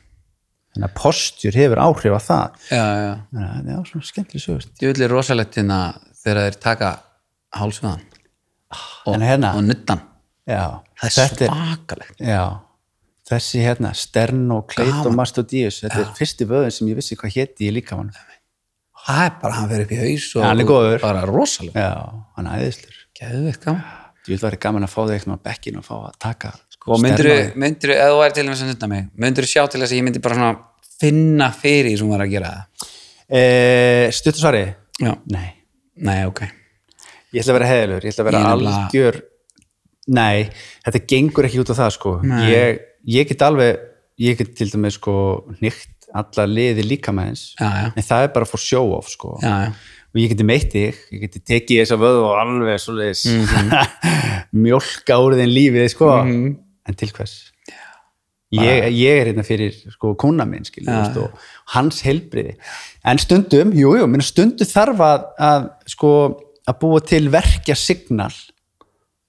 [SPEAKER 1] þannig að postjur hefur áhrif á það.
[SPEAKER 2] Já, já
[SPEAKER 1] að það er svona skemmtileg sögust
[SPEAKER 2] Djúvill er rosalegt hérna þegar þeir taka hálsveðan og,
[SPEAKER 1] En hérna-
[SPEAKER 2] og nuttan
[SPEAKER 1] já,
[SPEAKER 2] það er svakalegt.
[SPEAKER 1] Já, þessi hérna sternocleidomastoideus, þetta er fyrsti vöðin sem ég vissi hvað héti í líkamann
[SPEAKER 2] það er bara, hann fer upp í haus og
[SPEAKER 1] góður.
[SPEAKER 2] bara rosalega,
[SPEAKER 1] já, hann æðislur. Þú vil vera gaman að fá þig eitthvað á bekkinu og fá að taka
[SPEAKER 2] og myndirðu,
[SPEAKER 1] stærðmaður.
[SPEAKER 2] myndirðu, ef þú væri til þess að nutta mig myndirðu sjá til þess að ég myndi bara svona finna fyrir sem var að gera það?
[SPEAKER 1] Eh, Stuttu svari?
[SPEAKER 2] já,
[SPEAKER 1] Nei,
[SPEAKER 2] nei, ok.
[SPEAKER 1] Ég ætla að vera heðalur, ég ætla að vera
[SPEAKER 2] Ég er
[SPEAKER 1] algjör Nei, þetta gengur ekki út á það sko. Ég, ég get alveg ég get til dæmis sko nýtt alla liði líka með eins
[SPEAKER 2] já, já,
[SPEAKER 1] en það er bara for show off sko.
[SPEAKER 2] Já,
[SPEAKER 1] og ég geti meitt þig, ég geti tekið þessa vöðu og alveg svoleiðis mjólka úr þinn lífið sko.
[SPEAKER 2] Mhm.
[SPEAKER 1] en til hvers? Ég, ég er hérna fyrir sko kona minn veist, og hans helbriði en stundum, jú, jú, stundu þarf að, að sko að búa til verkja signal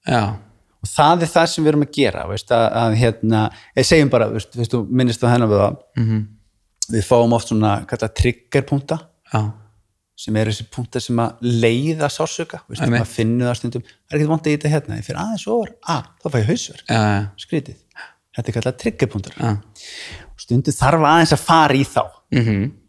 [SPEAKER 2] já,
[SPEAKER 1] og það er það sem við erum að gera veist, að, að hérna, ég segjum bara veist, veist, þú minnist á hennar við það
[SPEAKER 2] mhm,
[SPEAKER 1] við fáum oft svona triggerpunta?
[SPEAKER 2] Já.
[SPEAKER 1] Sem eru þessi punktar sem að leiða
[SPEAKER 2] Einmitt.
[SPEAKER 1] maður finnur það stundum. Það er ekkert vant að í þetta hérna, ég fyrir aðeins over að, þá fæ ég hausverk,
[SPEAKER 2] já, já,
[SPEAKER 1] skrítið. Þetta er kallað triggerpunktar
[SPEAKER 2] já.
[SPEAKER 1] Stundum þarf aðeins að fara í þá.
[SPEAKER 2] Mhm. Já,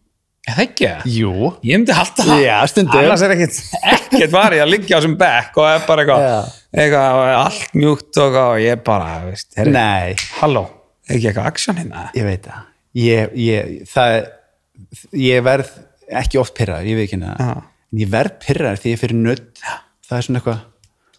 [SPEAKER 2] það ekki það?
[SPEAKER 1] jú,
[SPEAKER 2] Ég myndi halda það.
[SPEAKER 1] Já, stundum.
[SPEAKER 2] Annars er ekkert, ekkert varið að liggja á þessum bekk og er bara eitthvað, eitthvað allt mjúkt og, og ég bara, veist, herri,
[SPEAKER 1] nei
[SPEAKER 2] halló, er ekki eitthvað aksjón hérna?
[SPEAKER 1] ég veit það ég, ég, það, ég verð ekki oft pyrraður, ég veit ekki það en ég verð pyrraður því ég fyrir nudd það er svona eitthvað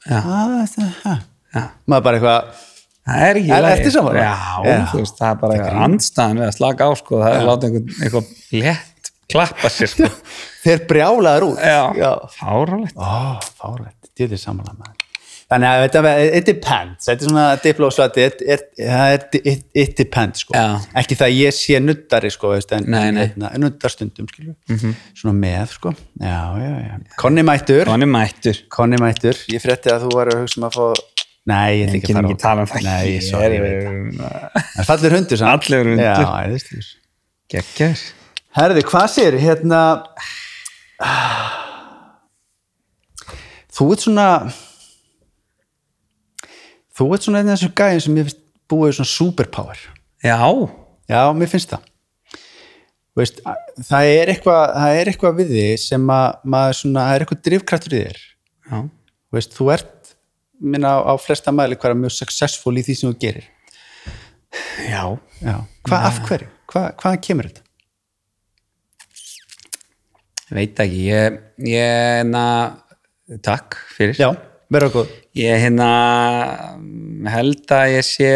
[SPEAKER 2] Já.
[SPEAKER 1] "Ah, það- ha."
[SPEAKER 2] Já.
[SPEAKER 1] maður bara eitthvað
[SPEAKER 2] Það er ekki
[SPEAKER 1] Er-
[SPEAKER 2] í lagi.
[SPEAKER 1] ertu sammála?
[SPEAKER 2] Já,
[SPEAKER 1] Já.
[SPEAKER 2] þú veist, það er bara eitthvað andstæðan við að slaka á, sko, það er láta einhvern, eitthvað létt klappa sér, sko.
[SPEAKER 1] þeir brjálaður út
[SPEAKER 2] Já, fáralegt.
[SPEAKER 1] Ó, fárlegt, þetta er samanlega maður. Þannig að þetta, it depends, þetta er svona diplósvæti, it, depends, sko.
[SPEAKER 2] Já.
[SPEAKER 1] Ekki það að ég sé nuddari, sko, veist, en,
[SPEAKER 2] Nei, nei.
[SPEAKER 1] en nuddar stundum, skilju, svona með, sko. Já, já, já. Konni mættur,
[SPEAKER 2] er.
[SPEAKER 1] Konni mættur, ég frétti að þú var að hugsa um að fá, nei, ég ætla ekki að fara
[SPEAKER 2] tala um það.
[SPEAKER 1] Nei,
[SPEAKER 2] Ég
[SPEAKER 1] sorry, ég veit það. En fallir hundur, samt.
[SPEAKER 2] Fallegur hundur.
[SPEAKER 1] Já, æðislegur.
[SPEAKER 2] Gekkjör.
[SPEAKER 1] Herði, hvað sér, hérna þú ert svona þú ert svona einn af þessum gæðin sem ég finnst búið svona superpower.
[SPEAKER 2] Já,
[SPEAKER 1] já, mér finnst það. Veist, það er eitthvað það er eitthvað við þig sem að maður svona, það er eitthvað drifkraftur í þér. Veist, þú ert minna á, á flesta mæli hvað er mjög successful í því sem þú gerir.
[SPEAKER 2] Já.
[SPEAKER 1] já. hvað, af hverju, hvað, hvaðan kemur þetta
[SPEAKER 2] Veit ekki, ég, ég, hérna, takk fyrir.
[SPEAKER 1] já, verður góð.
[SPEAKER 2] Ég hérna held að ég sé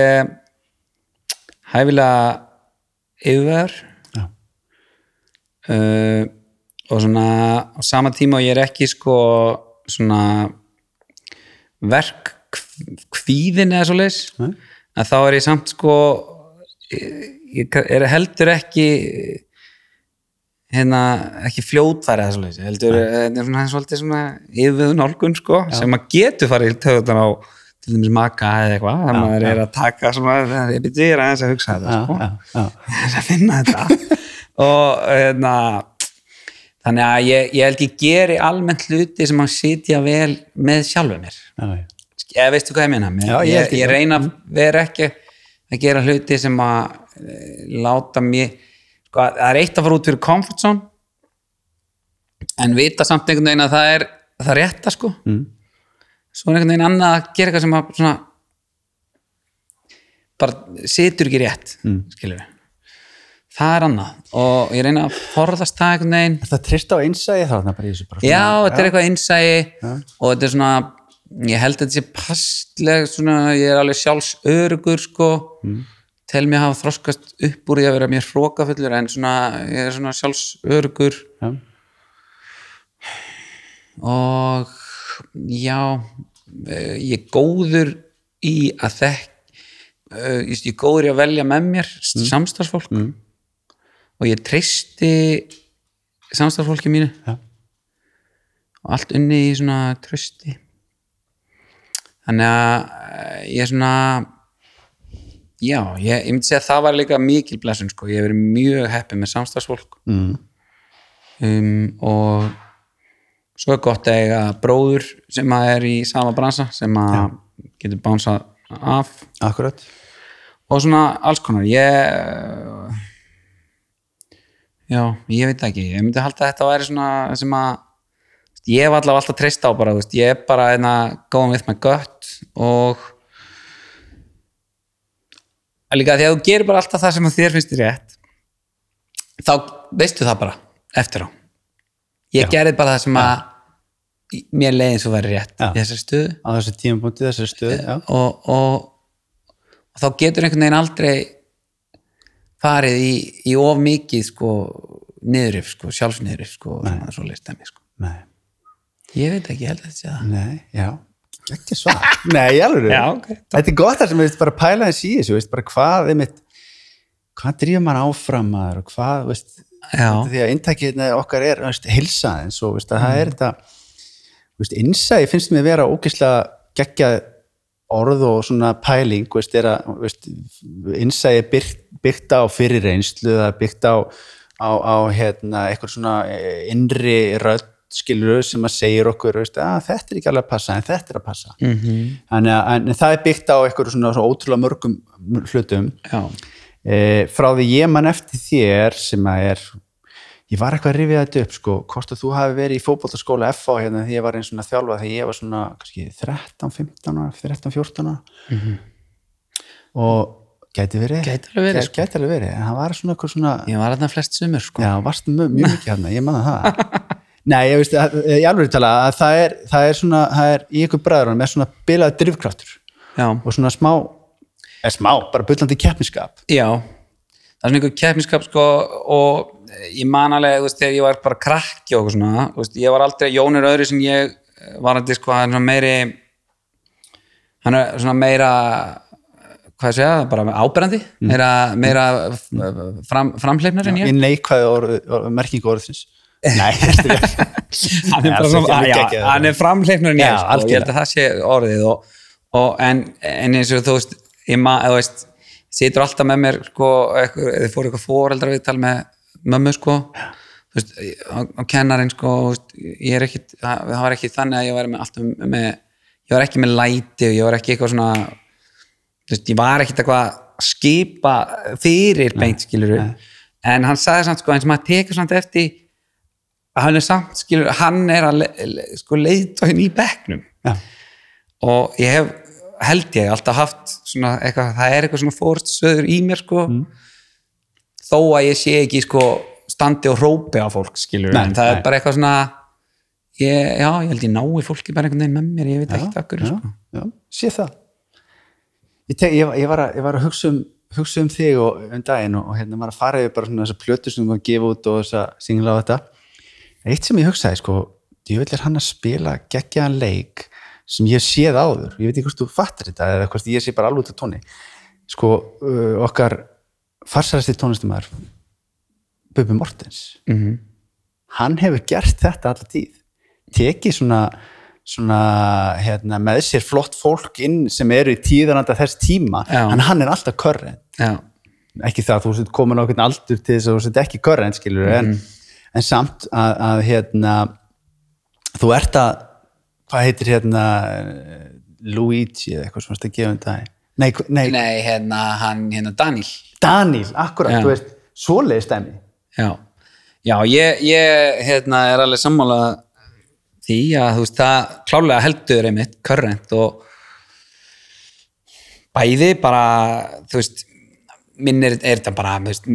[SPEAKER 2] hæfilega yfir uh, og svona á sama tíma og ég er ekki sko svona verk kvíðin eða svo leis að þá er ég samt sko ég, ég er heldur ekki hérna ekki fljótfæri eða svo leis heldur þetta er svona, svolítið svona yfirveðu nálgun sko sem að getur farið í töðutan á til dæmis maka eða eitthvað þannig að maður er að taka svona ég ég er aðeins að hugsa þetta sko.
[SPEAKER 1] já, já,
[SPEAKER 2] þess að finna þetta. Og hérna þannig að ég, ég held ég geri almennt hluti sem að sitja vel með sjálfur mér.
[SPEAKER 1] Já, já.
[SPEAKER 2] eða veistu hvað ég
[SPEAKER 1] Já, ég
[SPEAKER 2] ég,
[SPEAKER 1] ég-
[SPEAKER 2] reyna vera ekki að gera hluti sem að eh, láta mér sko, það er eitt að fara út fyrir comfort zone en vita samt einhvern veginn að það er það rétta sko
[SPEAKER 1] Mm.
[SPEAKER 2] svo er einhvern veginn annað að gera eitthvað sem að svona bara situr ekki rétt mm. skilur það er annað og ég reyna að forðast það einhvern veginn
[SPEAKER 1] Er það trist á einsæði þarna bara í þessu bara
[SPEAKER 2] já,
[SPEAKER 1] svona-
[SPEAKER 2] þetta er eitthvað innsæi og þetta er svona ég held að þetta sé passleg svona, ég er alveg sjálfs örugur sko mm. Tel mér hafa þroskast upp úr því að vera mér hrókafullur en svona, ég er svona sjálfs örugur
[SPEAKER 1] Já.
[SPEAKER 2] og já eh, ég er góður í að þekk uh, ég er góður í að velja með mér mm. samstarfsfólk
[SPEAKER 1] Mm.
[SPEAKER 2] og ég treysti samstarfsfólki mínu
[SPEAKER 1] Já.
[SPEAKER 2] og allt unni í svona trösti þannig að eh, ég er svona já, ég, ég myndi segja að það var líka mikil blessun sko, ég hef verið mjög heppið með samstarfsfólk.
[SPEAKER 1] Mm.
[SPEAKER 2] um, og svo er gott að eiga bróður sem að er í sama bransa sem að getur bánsað af.
[SPEAKER 1] Akkurat.
[SPEAKER 2] Og svona alls konar. Ég já, ég veit ekki. Ég myndi halda að þetta væri svona sem að ég hef allavega alltaf treyst á bara, veist, ég er bara going with my gut og að líka því að þú gerir bara alltaf það sem þér finnst þér rétt þá veistu það bara eftir á. Ég gerði bara það sem að mér leiðin svo væri rétt
[SPEAKER 1] Já.
[SPEAKER 2] í þessari stöðu.
[SPEAKER 1] Á þessu tímapunkti, þessari stöð já.
[SPEAKER 2] og, og, og þá getur einhvern veginn aldrei farið í, í of mikið sko niðurif, sko, sjálfsniðurif sko, svona svo leist dæmi, sko.
[SPEAKER 1] Nei,
[SPEAKER 2] ég veit ekki, held að þetta sé það.
[SPEAKER 1] Nei, já ekki svar, nei, alveg
[SPEAKER 2] Já, ok.
[SPEAKER 1] þetta er gott þar sem við veist, bara pæla þess í þessu veist, bara hvað einmitt, hvað drýfum maður áfram maður og hvað, veist, því að inntækið okkar er veist, hilsaðins og veist, að það er þetta veist, innsæði finnst mér vera ógeðslega geggjað orð og svona pæling veist, er að veist, innsæði byggt, byggt á fyrir reynslu það er byggt á, á, á hérna, eitthvað svona eh, innri rödd skilur sem að segir okkur veist, að þetta er ekki alveg að passa en þetta er að passa. Mm. -hmm. en, en það er byggt á eitthvað svona, svona ótrúlega mörgum hlutum. E, frá því ég man eftir þér sem að er ég var eitthvað að rifja þetta upp sko, hvort að þú hafi verið í fótbollaskóla FA hérna því ég var einn svona þjálfa þegar ég var svona kannski 13, 15 ára 13, 14 ára. Og gæti verið.
[SPEAKER 2] Gæti alveg verið,
[SPEAKER 1] Gæti- gæti alveg verið, en það var svona eitthvað svona
[SPEAKER 2] ég var þarna flest sumur, sko.
[SPEAKER 1] Já, varst mjög, mjög mikið hérna, ég manna það nei, ég veist, ég alveg tala að það er, það er svona, það er í ykkur bræður með svona bilað drifkraftur.
[SPEAKER 2] Já,
[SPEAKER 1] og svona smá, eða smá, bara bullandi keppniskap
[SPEAKER 2] já. Það er svona einhver keppniskap, sko og ég man alveg, þú veist, þegar ég var bara krakki og svona, þú veist, ég var aldrei Jón er öðru sem ég var að sko, hann er svona meiri hann er svona meira hvað segja, bara áberandi meira, meira fram, framhleifnar en ég.
[SPEAKER 1] Í neikvæðu merkingu orðsins nei,
[SPEAKER 2] hann er,
[SPEAKER 1] Já,
[SPEAKER 2] svona,
[SPEAKER 1] er
[SPEAKER 2] já, er framhleifnar en
[SPEAKER 1] Já,
[SPEAKER 2] ég sko, og ég held að það sé orðið og, og, en, en eins og þú veist ég ma, þú veist, alltaf með mér sko, þið fóru eitthvað fóreldra við tala með mömmu sko. Þú veist, á kennarinn sko veist, ég er ekki, það, það var ekki þannig að ég var með alltaf með ég var ekki með læti og ég var ekki eitthvað svona þú veist, ég var ekkit eitthvað að skipa fyrir beint skilur en hann sagði samt sko eins og maður tekur samt eftir að hann er samt skilur hann er að le, sko leiðtóin í bekknum
[SPEAKER 1] Já.
[SPEAKER 2] og ég hef held ég alltaf haft svona eitthvað, það er eitthvað svona fórstöður í mér sko þó að ég sé ekki sko standi og hrópi á fólk skilur
[SPEAKER 1] Nei,
[SPEAKER 2] en það
[SPEAKER 1] nei.
[SPEAKER 2] er bara eitthvað svona ég, já, ég held ég nái fólki bara einhvern veginn með mér, ég veit ekki akkur
[SPEAKER 1] já,
[SPEAKER 2] sko.
[SPEAKER 1] já, sé það ég, te, ég, ég, var að, ég var að hugsa um hugsa um þig og um daginn og, og hérna var að fara yfir bara svona þessar plötur sem þú var að gefa út og þess að singla á þetta eitt sem ég hugsaði sko djúvill er hann að spila geggjaðan leik sem ég séð áður. Ég veit ekki hvort þú fattar þetta eða hvort ég sé bara alveg út af tóni. Sko uh, okkar farsarasti tónlistumæður Bubi Mortens
[SPEAKER 2] mm
[SPEAKER 1] hann hefur gert þetta alla tíð. Tekið svona, svona hérna, með sér flott fólk inn sem eru í tíðananda þess tíma
[SPEAKER 2] Já.
[SPEAKER 1] en hann er alltaf körrent
[SPEAKER 2] já,
[SPEAKER 1] ekki það að þú komin á einhvern aldur til þess að þú sett ekki körrent skilur en, en samt að, að hérna, þú ert að hvað heitir hérna Luigi eða eitthvað sem varst að gefa um dag nei, nei,
[SPEAKER 2] nei, hérna, hann, hérna Daniel.
[SPEAKER 1] Daniel, akkurat, þú veist svoleiði stemmi
[SPEAKER 2] já, já ég, ég hérna, er alveg sammála því að þú veist það klálega heldur einmitt current og bæði bara þú veist minn er, er þetta bara þú veist,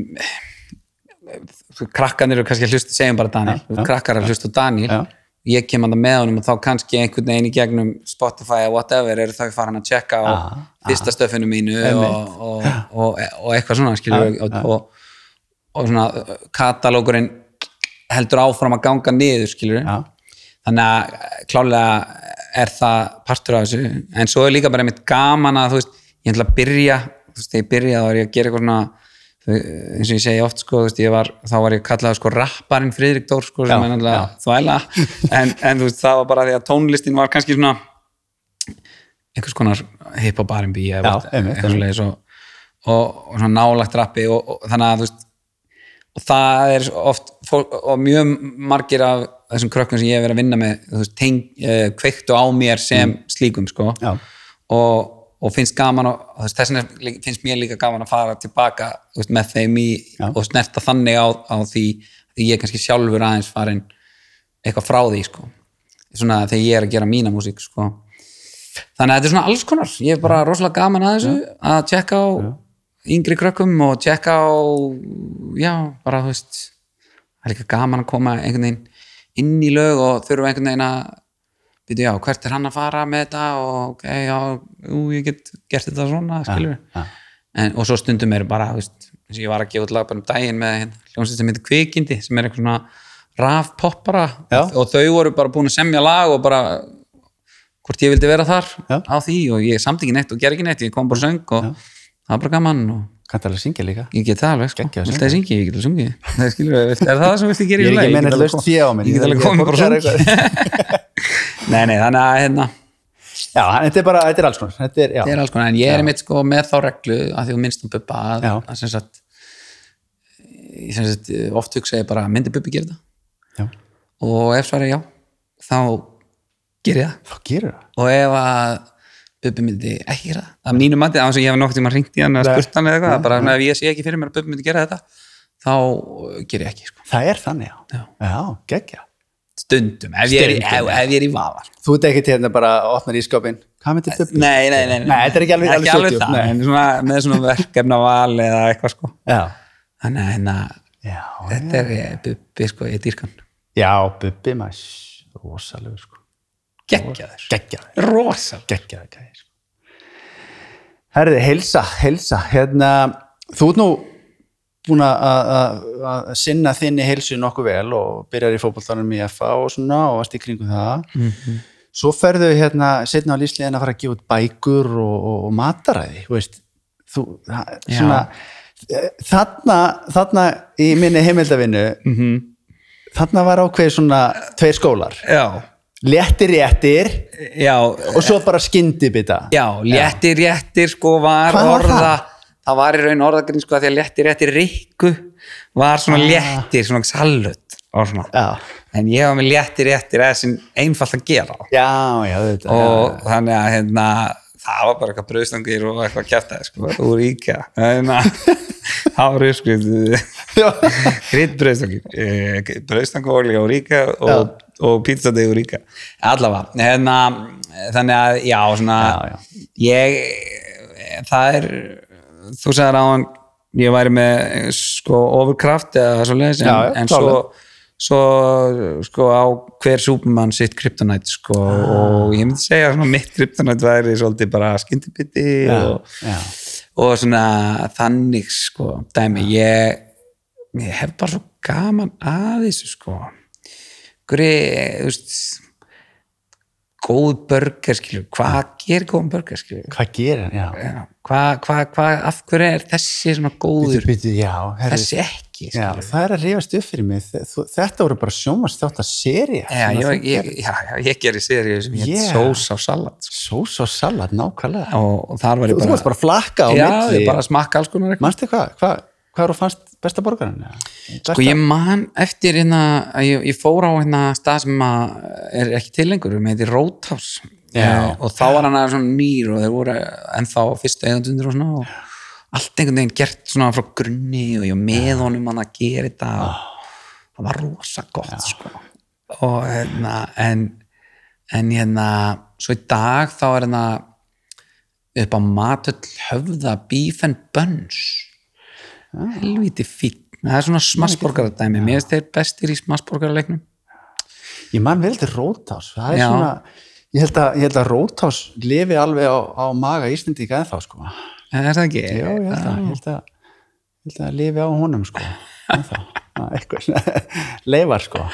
[SPEAKER 2] krakkarnir eru kannski að hlusta segjum bara Daniel,
[SPEAKER 1] já.
[SPEAKER 2] krakkar að hlusta Daniel.
[SPEAKER 1] Já.
[SPEAKER 2] ég kem að það með honum og þá kannski einhvern veginn í gegnum Spotify eða whatever eru þau farin að checka á fyrsta stöfinu mínu og, og, og, og eitthvað svona skilur og, og, og svona uh, katalógurinn heldur áfram að ganga niður skilur þannig að klálega er það partur af þessu. En svo er líka bara einmitt gaman að þú veist, ég ætla að byrja þú veist, þegar ég byrja þá var ég að gera eitthvað svona eins og ég segi oft sko, þú veist, ég var, þá var ég kallað sko rapparinn Friðrik Dór sko, sem
[SPEAKER 1] Já,
[SPEAKER 2] er náttúrulega þvæla. En, en þú veist, það var bara því að tónlistin var kannski svona einhvers konar hip-hop R&B og, og, og svona nálagt rappi og, og þannig að þú veist og það er oft fólk, og mjög margir af þessum krökkum sem ég hef verið að vinna með veist, teng, uh, kveiktu á mér sem slíkum sko.
[SPEAKER 1] Já.
[SPEAKER 2] og, og finnst gaman og þess vegna finnst mér líka gaman að fara tilbaka veist, með þeim í
[SPEAKER 1] Já.
[SPEAKER 2] og snerta þannig á, á því því ég er kannski sjálfur aðeins farin eitthvað frá því sko. svona þegar ég er að gera mína músík sko. þannig að þetta er svona alls konar ég er bara rosalega gaman að þessu að tjekka á yngri krökkum og tjekka á já, bara þú veist það er líka gaman að koma einhvern veginn inn í lög og þurfa einhvern veginn að byrja, já, hvert er hann að fara með þetta og ok, já, ú, ég get gert þetta svona, skilur
[SPEAKER 1] ja.
[SPEAKER 2] en, og svo stundum er bara, veist eins og ég var að gefa út lag bara um daginn með hérna, hljómsveit sem heitir Kvikindi, sem er eitthvað svona rafpoppara
[SPEAKER 1] Já.
[SPEAKER 2] og þau voru bara búin að semja lag og bara hvort ég vildi vera þar
[SPEAKER 1] Já.
[SPEAKER 2] á því og ég samt ekki neitt og ger ekki neitt, ég kom bara og söng og það var bara gaman og
[SPEAKER 1] kanntu alveg að syngja líka.
[SPEAKER 2] Ég get það alveg, sko,
[SPEAKER 1] Geggjað að
[SPEAKER 2] viltu að syngja, ég get alveg sungið. Það skilur, er það það sem viltu gera
[SPEAKER 1] ég er
[SPEAKER 2] í lagi?
[SPEAKER 1] ekki að menna
[SPEAKER 2] get alveg
[SPEAKER 1] hlust
[SPEAKER 2] kom-
[SPEAKER 1] því á mér.
[SPEAKER 2] Ég get alveg komið bara og sungið nei, nei, þannig að hérna
[SPEAKER 1] já, þetta er bara, þetta er alls konar. Þetta er,
[SPEAKER 2] það er alls konar, en ég er mitt sko með þá reglu að því þú minnst um Bubba að, að sem sagt, ég sem sagt oft hugsa ég bara, myndi Bubbi gera þetta
[SPEAKER 1] já,
[SPEAKER 2] og ef svarið já, þá ger Bubbi myndi ekki gera það. Að mínu mati, á þess að ég hef nokkuð tíma hringt í hann
[SPEAKER 1] Nei.
[SPEAKER 2] spurt hann eða eitthvað, bara ef ég sé ekki fyrir mér að Bubbi myndi gera þetta þá uh, ger ég ekki sko.
[SPEAKER 1] það er þannig, já,
[SPEAKER 2] Já.
[SPEAKER 1] já geggja.
[SPEAKER 2] Stundum, ef ég er, ef, ef ég er í vafa sko.
[SPEAKER 1] þú ert ekki til hérna bara að opna í skapin hvað myndir Bubbi?
[SPEAKER 2] nei, nei, nei,
[SPEAKER 1] Nei, þetta er ekki alveg- alveg
[SPEAKER 2] alveg
[SPEAKER 1] sjötíu,
[SPEAKER 2] það,
[SPEAKER 1] nei.
[SPEAKER 2] svona, með svona verkefna val eða eitthvað sko. Þannig að hérna, þetta er eh, Bubbi sko, ég dýrkan
[SPEAKER 1] já, Bubbi maður rosalegur sko
[SPEAKER 2] geggjaður,
[SPEAKER 1] geggjaður,
[SPEAKER 2] rosalega.
[SPEAKER 1] Geggjaður gæði sko. herði, heilsa, heilsa. Hérna, þú ert nú búin að- að að sinna þinni heilsu nokkuð vel og byrjar í fótbolltanum í FA og svona og varst í kringum það.
[SPEAKER 2] Mhm.
[SPEAKER 1] svo ferðu hérna setna á lífsliðin að fara að gefa út bækur og, og, og mataræði þú veist. Þú, svona, eh, þarna, þarna í minni heimildavinnu
[SPEAKER 2] Mhm.
[SPEAKER 1] þarna var ákveð svona tveir skólar.
[SPEAKER 2] Já,
[SPEAKER 1] léttir réttir.
[SPEAKER 2] Já,
[SPEAKER 1] og svo bara skyndibita
[SPEAKER 2] já, léttir réttir sko var
[SPEAKER 1] Hvað var
[SPEAKER 2] orða
[SPEAKER 1] það?
[SPEAKER 2] það var í raun orðagrinn sko að því að léttir réttir rikku var svona
[SPEAKER 1] Ah.
[SPEAKER 2] léttir, svona salut og svona,
[SPEAKER 1] já,
[SPEAKER 2] en ég var með léttir réttir eða sem einfalt að gera.
[SPEAKER 1] Já, já, þetta,
[SPEAKER 2] og þannig að hérna það var bara eitthvað brauðstangir og eitthvað kjæftæði sko, úr íkja þannig að það var uppskrið
[SPEAKER 1] já,
[SPEAKER 2] Krydd brauðstangir brauðstangolja úr íka og, og pizzadeig úr íka allavega, hérna þannig að já, svona
[SPEAKER 1] Já, já.
[SPEAKER 2] ég það er þú sagðir á hann ég væri með sko overkraft eða svo leiðis en, en svo, svo sko á hver súpumann sitt kryptonite sko og ég myndi segja svona mitt kryptonite væri svolítið bara skyndibiti
[SPEAKER 1] já,
[SPEAKER 2] og og svona þannig sko. Dæmi, ég, ég hef bara svo gaman að þessu sko hverju, þú veist góð burger skilju, hvað gerir góðan burger skilju
[SPEAKER 1] hvað gerir hann, já.
[SPEAKER 2] Hvað, hvað, hvað, af hverju er þessi svona góður,
[SPEAKER 1] Bíddu, bíddu, já, herri,
[SPEAKER 2] þessi ekki
[SPEAKER 1] já, það er að rifast upp fyrir mig. Þe- þú- þetta voru bara sjómast þátt að seri
[SPEAKER 2] Já, ég, ég, já, já, ég gerir serið sem ég
[SPEAKER 1] Yeah.
[SPEAKER 2] sós á salat sko.
[SPEAKER 1] sós og salat, nákvæmlega.
[SPEAKER 2] Og, og þar var
[SPEAKER 1] þú,
[SPEAKER 2] ég
[SPEAKER 1] þú
[SPEAKER 2] bara,
[SPEAKER 1] varst bara að flakka á
[SPEAKER 2] já,
[SPEAKER 1] milli.
[SPEAKER 2] ég bara smakka alls konar
[SPEAKER 1] manstu hvað, hvað hvað eru fannst besta borgarinn?
[SPEAKER 2] Sko ég man eftir hérna ég, ég fór á hérna stað sem er ekki til lengur, með heitir Roadhouse.
[SPEAKER 1] Já.
[SPEAKER 2] Eh, og þá var hann aðeins svona nýr og þeir voru ennþá fyrstu eigandundir og svona og allt einhvern veginn gert svona frá grunni og ég með honum hann að gera þetta og það var rosa gott sko. Og hérna en, en hérna svo í dag þá er hérna upp á matöll höfða beef and buns helviti fín það er svona smassborgaradæmi. Mér finnst þeir bestir í smassborgaraleiknum.
[SPEAKER 1] Ég man vel til Rótás. Það er
[SPEAKER 2] Já.
[SPEAKER 1] svona ég held að, ég held að Rótás lifi alveg á, á maga Íslendinga eða þá sko.
[SPEAKER 2] Er það ekki?
[SPEAKER 1] já, ég held að, ég held að, ég held að lifi á honum sko leifar sko.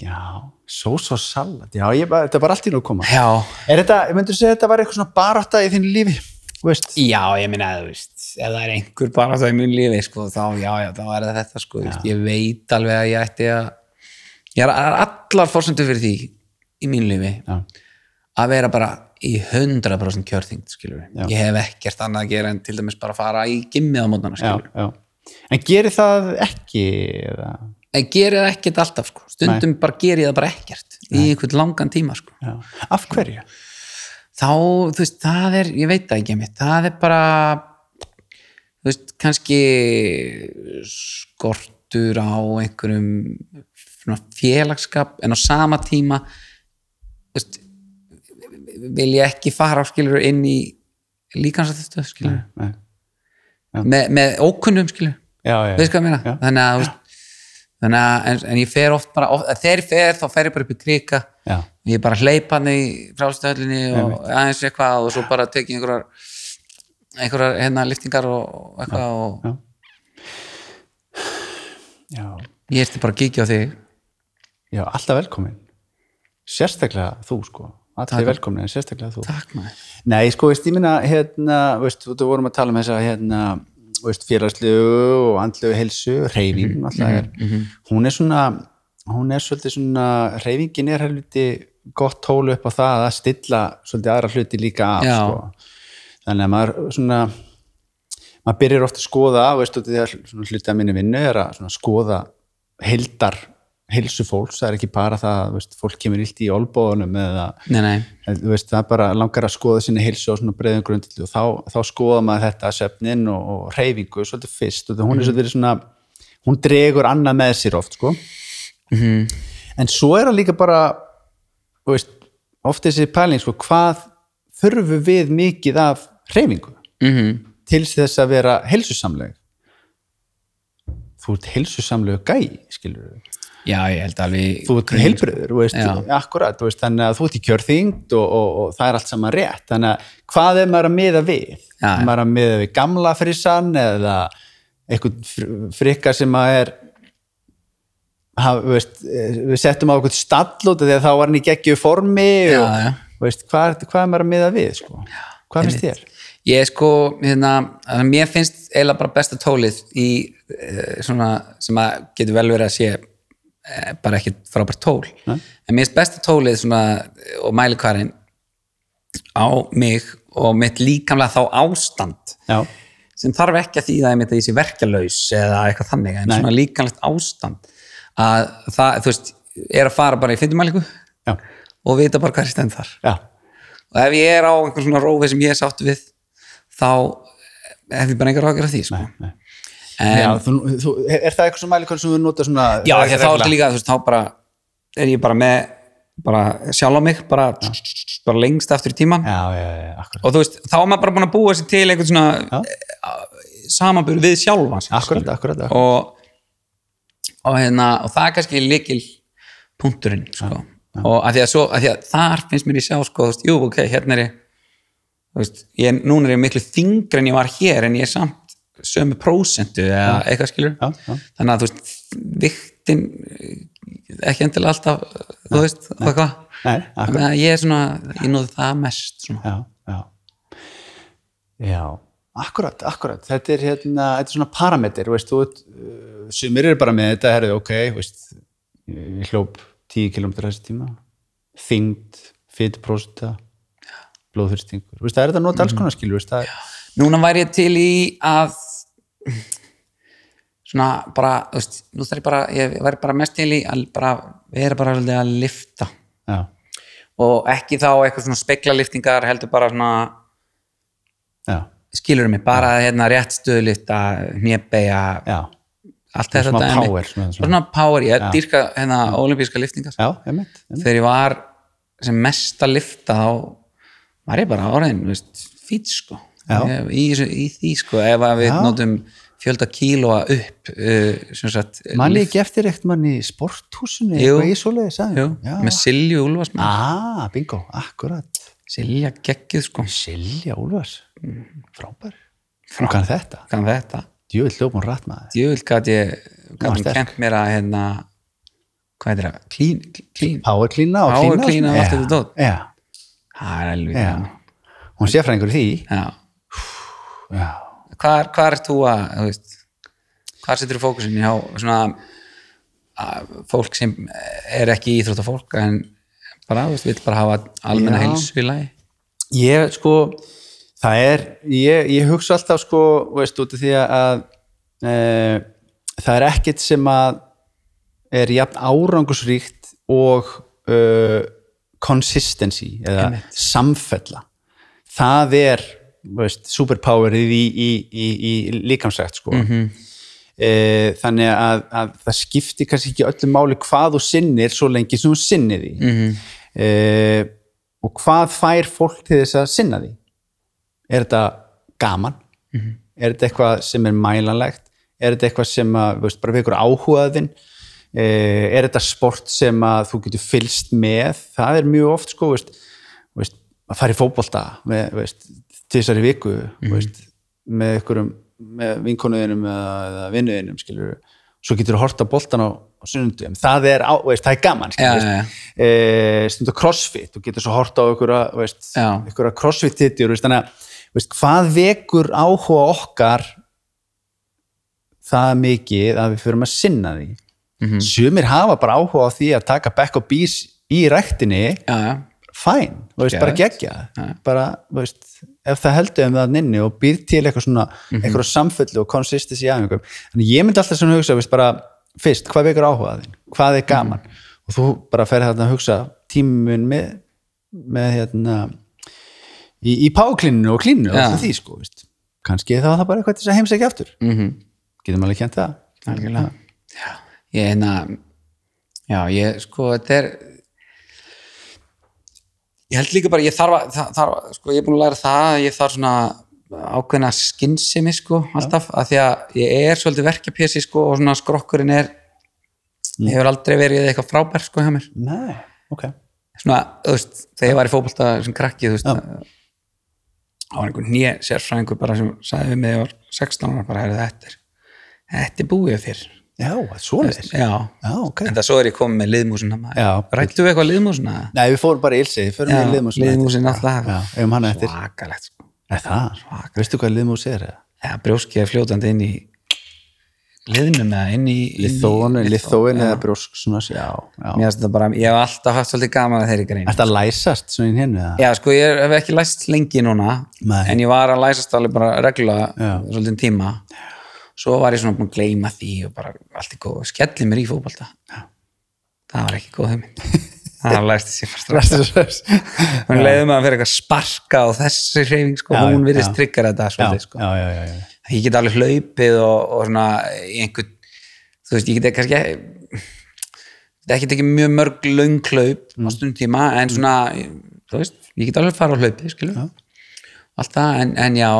[SPEAKER 1] Já, sós og salat. Já, ég, þetta er bara allt í nú að koma.
[SPEAKER 2] Já,
[SPEAKER 1] er þetta, ég myndi segja að þetta var eitthvað svona barátta í þínu lífi? Veist,
[SPEAKER 2] já, ég minna ef það er einhver bara það í mun lífi sko, þá, já, já, þá er þetta sko, veist, ég veit alveg að ég ætti að ég er allar fórsendur fyrir því í mín lífi
[SPEAKER 1] já,
[SPEAKER 2] að vera bara í 100% kjörþyngd skilur
[SPEAKER 1] Já.
[SPEAKER 2] ég hef ekkert annað að gera en til dæmis bara fara í gimmið á mótana
[SPEAKER 1] já,
[SPEAKER 2] skilur
[SPEAKER 1] já en gerir það ekki eða,
[SPEAKER 2] en gerir það ekkert alltaf sko. stundum bara gerir það bara ekkert í einhvern langan tíma sko.
[SPEAKER 1] já. af hverju?
[SPEAKER 2] þá, þú veist, það er ég veit það ekki mitt, það er bara þú veist, kannski skortur á einhverjum félagskap en á sama tíma veist vil ég ekki fara skilur inn í
[SPEAKER 1] Nei.
[SPEAKER 2] með, með ókunnum
[SPEAKER 1] já, já,
[SPEAKER 2] veist hvað ég meina? Þannig að, veist, þannig að en, en ég fer oft bara, oft, þegar ég fer þá fer ég bara upp í krika.
[SPEAKER 1] Já,
[SPEAKER 2] ég bara hleypa hann í frálstöðlinni og aðeins eitthvað og svo bara tekið einhverjar einhverjar hérna liftingar og eitthvað og
[SPEAKER 1] já. já,
[SPEAKER 2] ég erti bara að kíkja á þig.
[SPEAKER 1] Já, alltaf velkomin. Sérstaklega þú sko. Allir velkomin, en sérstaklega þú.
[SPEAKER 2] Takk
[SPEAKER 1] Nei, sko, veist, ég minna, hérna, veist, þú vorum að tala um þessa, hérna, veist, félagslegu og andlegu helsu, reyfing, alltaf er, hún er svona, hún er svolítið svona, reyfingin er helviti gott tólu upp á það að stilla svolítið aðra hluti líka af,
[SPEAKER 2] Já.
[SPEAKER 1] sko. Þannig að maður svona, maður byrjar ofta að skoða, veist, af því að hluti að minni vinnu er að skoða heildar heilsu fólks, það er ekki bara það, veist, fólk kemur illt í olbóðunum eða
[SPEAKER 2] nei, nei,
[SPEAKER 1] veist, það er bara langar að skoða sinni heilsu á svona breiðum grundillu og þá, þá skoða maður þetta svefnin og, og reyfingu svolítið fyrst og hún er svolítið svona hún dregur annað með sér oft sko.
[SPEAKER 2] Mhm.
[SPEAKER 1] en svo er það líka bara veist, oft þessi pæling sko, hvað þurfum við mikið af reyfingu
[SPEAKER 2] mm
[SPEAKER 1] til þess að vera heilsusamleg þú ert heilsusamlegu gæi skilur við
[SPEAKER 2] já, ég held alveg
[SPEAKER 1] þú ert heilbröður,
[SPEAKER 2] Já.
[SPEAKER 1] akkurat veist, þannig að þú ert í kjörþyngd og, og, og það er allt saman rétt, þannig að hvað er maður að miða við?
[SPEAKER 2] Já.
[SPEAKER 1] Er maður að miða við gamla frissan eða eitthvað fr- frikka sem að er haf, veist, við settum á eitthvað stall út af því að þá var hann í geggju formi
[SPEAKER 2] Já,
[SPEAKER 1] og
[SPEAKER 2] já.
[SPEAKER 1] Veist, hvað, hvað er maður að miða við sko? hvað finnst þér?
[SPEAKER 2] Ég sko, hérna að mér finnst eiginlega bara besta tólið í eh, svona sem að getur vel verið að sé eh, bara ekki frábært tól.
[SPEAKER 1] Nei.
[SPEAKER 2] en mér finnst besta tólið svona og mælikvarinn á mig og mitt líkamlega þá ástand
[SPEAKER 1] Já,
[SPEAKER 2] sem þarf ekki að þýða einmitt að ég sé verkjalaus eða eitthvað þannig, en
[SPEAKER 1] Nei.
[SPEAKER 2] svona líkanlegt ástand að það, þú veist, er að fara bara í fyndumælingu
[SPEAKER 1] já,
[SPEAKER 2] og vita bara hvað er stend þar.
[SPEAKER 1] Já,
[SPEAKER 2] og ef ég er á einhvern svona rófi sem ég er sátt við þá hef ég bara engar ágjör af því sko.
[SPEAKER 1] nei, nei.
[SPEAKER 2] en,
[SPEAKER 1] já þú, þú, er það eitthvað sem mælikon sem þú notar svona
[SPEAKER 2] já, þá er þetta líka þú veist, þá bara er ég bara með bara sjálf á mig, bara, bara lengst aftur í tíman
[SPEAKER 1] Já, já,
[SPEAKER 2] og þú veist, þá er maður bara búin að búa sér til einhvern svona samanbyrð við sjálfa sig,
[SPEAKER 1] Akkurat, akkurat, akkurat.
[SPEAKER 2] og, og, hérna, og það er kannski líkil punkturinn sko. og að því að, svo, að því að þar finnst mér ég sjá sko, þú veist, jú, ok, hérna er ég veist, ég, núna er ég miklu þingri en ég var hér en ég er samt sömu prósentu eða eitthvað skilur
[SPEAKER 1] Já, já.
[SPEAKER 2] þannig að þú veist, viktin ekki endilega alltaf þú veist, eitthvað.
[SPEAKER 1] Nei, akkurat.
[SPEAKER 2] þannig að ég er svona, ég nóði það mest svona.
[SPEAKER 1] já, já. Já, akkurat, akkurat. Þetta er hérna, þetta er svona parameter veist, þú uh, sumir eru bara með þetta herrið, ok, veist ég hljóp 10 km þessi tíma þyngd, fytuprósita blóðþyrstingur, það er þetta að nota alls konar skilur, er,
[SPEAKER 2] núna væri ég til í að svona bara, þú veist, nú þarf ég bara ég væri bara mest til í að bara vera bara svolítið að lifta
[SPEAKER 1] já,
[SPEAKER 2] og ekki þá eitthvað svona speklaliftingar heldur bara svona
[SPEAKER 1] já,
[SPEAKER 2] skilur mig, bara hérna rétt stöðlifta,
[SPEAKER 1] já.
[SPEAKER 2] allt þetta
[SPEAKER 1] Svona power, svona-
[SPEAKER 2] svona, power, ég
[SPEAKER 1] Já.
[SPEAKER 2] dýrka hérna olimpíska liftingar
[SPEAKER 1] já,
[SPEAKER 2] þegar ég var sem mest að lifta þá var ég bara áraðin veist, fít sko. Í, í því sko ef við
[SPEAKER 1] Já.
[SPEAKER 2] notum fjölda kílóa upp uh, sagt
[SPEAKER 1] mann ekki eftir eitt mann í sporthúsinu eitthvað í aðeins? já,
[SPEAKER 2] með Silju Úlfars
[SPEAKER 1] ah, bingo, akkurat.
[SPEAKER 2] Silja geggjuð sko.
[SPEAKER 1] Silja Úlfars, frábær. Frá. kann þetta,
[SPEAKER 2] kann þetta,
[SPEAKER 1] maður.
[SPEAKER 2] Ég gat
[SPEAKER 1] var
[SPEAKER 2] hún
[SPEAKER 1] sterk.
[SPEAKER 2] kent mér að hérna hvað er það, klín,
[SPEAKER 1] Power cleana og
[SPEAKER 2] Power
[SPEAKER 1] cleana
[SPEAKER 2] cleana og allt
[SPEAKER 1] Já,
[SPEAKER 2] þetta dót.
[SPEAKER 1] Já,
[SPEAKER 2] það er alveg
[SPEAKER 1] já. Hún sé fræðingur í því
[SPEAKER 2] já.
[SPEAKER 1] Já,
[SPEAKER 2] hvar er þú að hvar setur þú fókusin hjá svona að, fólk sem er ekki íþróttafólk en bara, þú veist, vil bara hafa almenna
[SPEAKER 1] Já.
[SPEAKER 2] heilsu í lagi
[SPEAKER 1] ég sko það er, ég, ég hugsa alltaf sko, veist, út af því að e, það er ekkert sem að er jafn árangusríkt og e, consistency eða samfella það er veist, superpowerið í, í, í, í líkamsrækt sko.
[SPEAKER 2] Mhm.
[SPEAKER 1] e, þannig að, að það skiptir kannski ekki öllu máli hvað þú sinnir svo lengi sem þú sinnir því
[SPEAKER 2] Mhm.
[SPEAKER 1] e, og hvað fær fólk til þess að sinna því er þetta gaman
[SPEAKER 2] Mhm.
[SPEAKER 1] er þetta eitthvað sem er mælanlegt er þetta eitthvað sem að, veist, bara vekur áhugaðinn er þetta sport sem að þú getur fylst með? Það er mjög oft sko veist, veist, að fara í veist, tvisar í viku
[SPEAKER 2] Mhm.
[SPEAKER 1] veist, með einhverjum með vinkonuðinum eða, eða vinnuðinum skilur svo getur þú horta boltan á, á sunnundum það er, á, það er gaman skilur,
[SPEAKER 2] já, já.
[SPEAKER 1] e, stundu crossfit þú getur svo horta á einhverja, crossfit titjur þannig að hvað vekur áhuga okkar það mikið að við fyrum að sinna því
[SPEAKER 2] Mhm.
[SPEAKER 1] sumir hafa bara áhuga á því að taka back og bees í ræktinni.
[SPEAKER 2] Já, já.
[SPEAKER 1] fæn, þú veist, bara
[SPEAKER 2] Geðveikt.
[SPEAKER 1] gegja bara, þú veist, ef það heldur um það nynni og býr til eitthvað svona
[SPEAKER 2] Mhm.
[SPEAKER 1] eitthvað samfellu og consistency í þannig ég myndi alltaf svona hugsa, veist, bara fyrst, hvað vekur áhuga þinn, hvað er gaman?
[SPEAKER 2] Mhm.
[SPEAKER 1] og þú bara ferði þarna að hugsa tímun með, með hérna í, í páklíninu og klíninu og
[SPEAKER 2] Já.
[SPEAKER 1] alltaf því, sko, veist. Kannski þá er það bara eitthvað til þess að heimsækja aftur.
[SPEAKER 2] Mm
[SPEAKER 1] getum alveg kjent það?
[SPEAKER 2] Algjörlega. Já, ég hérna já, ég sko, þetta er ég held líka bara, ég þarf að þarf, sko, ég er búin að læra það að ég þarf svona ákveðna skinnsemi sko, alltaf, að því að ég er svolítið verkjapési sko og svona skrokkurinn er hefur aldrei verið eitthvað frábær sko hjá mér.
[SPEAKER 1] Nei, ok.
[SPEAKER 2] Svona, þú veist, þegar ég var í fótbolta sem krakki, þú veist það var einhver nýja sérfræðingur bara sem sagði við mig, ég var 16 ára bara, "Heyrðu, þetta er þetta er búið fyrr
[SPEAKER 1] Já, svoleiðis
[SPEAKER 2] já,
[SPEAKER 1] Já, ok
[SPEAKER 2] en það svo er ég komið með liðmúsina
[SPEAKER 1] Já.
[SPEAKER 2] rættu við eitthvað liðmúsina
[SPEAKER 1] Nei, við fórum bara í Ilsi, við fórum
[SPEAKER 2] Já,
[SPEAKER 1] í liðmús
[SPEAKER 2] liðmúsin alltaf. Svakalegt sko.
[SPEAKER 1] Það, veistu hvað liðmús er? eða?
[SPEAKER 2] ja, brjóski er fljótandi inn í liðnum eða inn í
[SPEAKER 1] Lithóin,
[SPEAKER 2] inn í-
[SPEAKER 1] lithóin
[SPEAKER 2] já.
[SPEAKER 1] eða brjósk svona, já, já.
[SPEAKER 2] Mér finnst þetta bara, ég hef alltaf haft svolítið gaman að þeirri grein
[SPEAKER 1] Er þetta læsast svona inn hennu?
[SPEAKER 2] Já, sko, ég hef ekki læst lengi núna
[SPEAKER 1] Nei.
[SPEAKER 2] en ég var að læsast alveg bara reglulega
[SPEAKER 1] Já.
[SPEAKER 2] svolítið tíma svo var ég svona búin að gleyma því og bara allt í góð, skelli mér í fótbolta. Það var ekki góð hugmynd. Það læsti sér fast hún leiði mig að fyrir eitthvað sparka og þessi hreyfing, sko,
[SPEAKER 1] Já,
[SPEAKER 2] hún virðist
[SPEAKER 1] já.
[SPEAKER 2] tryggar þetta svolítið, sko.
[SPEAKER 1] Já, já, já, já.
[SPEAKER 2] ég get alveg hlaupið og, og svona einhvern þú veist, ég get kannski þetta ekki tekið mjög mörg löng hlaup
[SPEAKER 1] Mm.
[SPEAKER 2] á stundtíma en svona þú veist, ég get alveg fara á hlaupið skilur, allt það, en, en já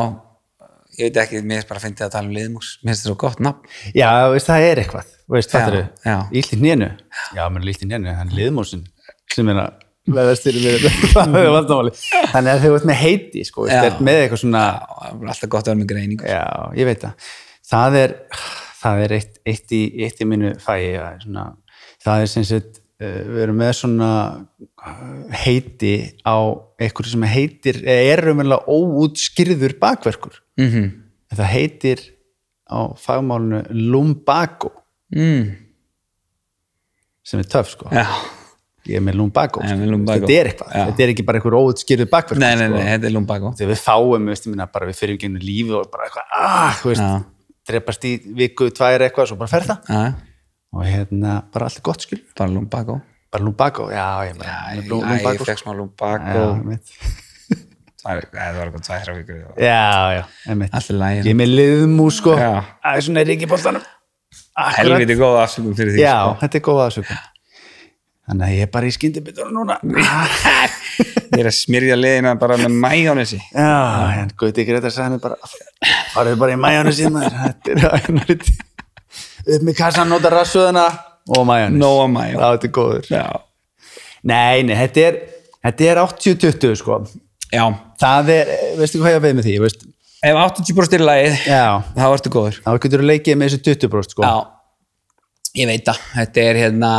[SPEAKER 2] ég veit ekki, mér er bara að finna að tala um liðmús mér finnst þetta svo gott nafn
[SPEAKER 1] Já, veist, það er eitthvað, veist,
[SPEAKER 2] Já,
[SPEAKER 1] fattur
[SPEAKER 2] já.
[SPEAKER 1] Ílt í nénu Já, mér er líkt í nénu, hann er liðmúsin sem er að veðast fyrir mér það er vandamáli Þannig að þau ert með heiti, sko, veist,
[SPEAKER 2] Já.
[SPEAKER 1] með eitthvað svona
[SPEAKER 2] það alltaf gott að vera með greiningu
[SPEAKER 1] Já, ég veit það. Það er, það er eitt, eitt, í, eitt í mínu fæi. Það er, svona, það er sem sagt, við erum með svona uh, heiti á einhverju sem heitir, er raunverulega óútskýrður bakverkur.
[SPEAKER 2] mm
[SPEAKER 1] En það heitir á fagmálinu lumbago,
[SPEAKER 2] mm.
[SPEAKER 1] sem er töff, sko.
[SPEAKER 2] já,
[SPEAKER 1] Ég er með lumbago. Sko.
[SPEAKER 2] lumbago.
[SPEAKER 1] Þetta er eitthvað.
[SPEAKER 2] Já.
[SPEAKER 1] Þetta er ekki bara einhver óútskýrður bakverkur.
[SPEAKER 2] nei, nei, nei,
[SPEAKER 1] Sko.
[SPEAKER 2] þetta er lumbago
[SPEAKER 1] Þegar við fáum, ég minna, bara við fyrir gennum lífi og bara eitthvað, ah, þú veist,
[SPEAKER 2] já,
[SPEAKER 1] drepast í viku, tvær eitthvað, svo bara fer það. Og hérna bara allt er gott skil
[SPEAKER 2] bara lumbago
[SPEAKER 1] bara lumbago, já, ég með
[SPEAKER 2] ég,
[SPEAKER 1] lumbago,
[SPEAKER 2] fekk smá lumbago
[SPEAKER 1] einmitt.
[SPEAKER 2] Tvær- það var eitthvað tvær vikur
[SPEAKER 1] já, já, ég er með liðmús sko. Það er svona ekki bóltanum
[SPEAKER 2] helviti góð afsökun fyrir því
[SPEAKER 1] já,
[SPEAKER 2] sko.
[SPEAKER 1] þetta er góða aðsökun þannig að ég er bara í skyndibittunum núna.
[SPEAKER 2] Ég er að smyrja liðina bara með mæjónesi
[SPEAKER 1] já, en Gauti Greta sagði mér bara farið bara í maður. Þetta er ægnarið upp með kassan, nota rassuðuna og majónis
[SPEAKER 2] Nóa majónes.
[SPEAKER 1] já, þetta er góður.
[SPEAKER 2] Já,
[SPEAKER 1] nei, nei, þetta er þetta er 80-20 sko.
[SPEAKER 2] Já.
[SPEAKER 1] það er, veistu hvað ég veið með því veist?
[SPEAKER 2] ef 80% er lagið
[SPEAKER 1] já,
[SPEAKER 2] þá ertu góður.
[SPEAKER 1] Þá getur þú leikið með þessu 20% sko.
[SPEAKER 2] já, ég veit það. Þetta er hérna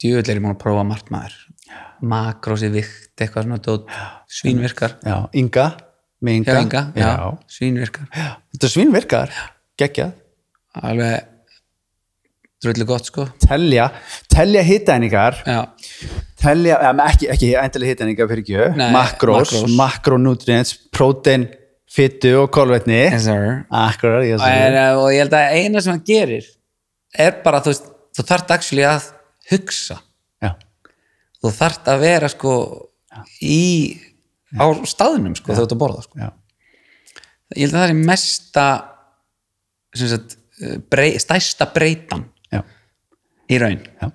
[SPEAKER 2] djúvill er ég múin að prófa margt maður. Makrósi vikt, eitthvað svona dót, svínvirkar.
[SPEAKER 1] Já, Inga með Inga,
[SPEAKER 2] hjá Inga, já, svínvirkar.
[SPEAKER 1] Þetta svinn virkar, geggjað.
[SPEAKER 2] Alveg drullu gott sko.
[SPEAKER 1] Telja, telja hittæningar
[SPEAKER 2] já,
[SPEAKER 1] telja, ja, ekki, ekki endilega hittæningar fyrir ekki, makrós makronutrients, prótein fytu og kolvetni.
[SPEAKER 2] Yes
[SPEAKER 1] akkurat, sé
[SPEAKER 2] er, og ég held að eina sem hann gerir er bara þú þú þarft actually að hugsa.
[SPEAKER 1] Já,
[SPEAKER 2] þú þarft að vera sko í á staðnum sko þegar þú ert að borða sko.
[SPEAKER 1] já,
[SPEAKER 2] ég held að það er mesta sagt, brey, stærsta breytan
[SPEAKER 1] já,
[SPEAKER 2] í raun
[SPEAKER 1] já.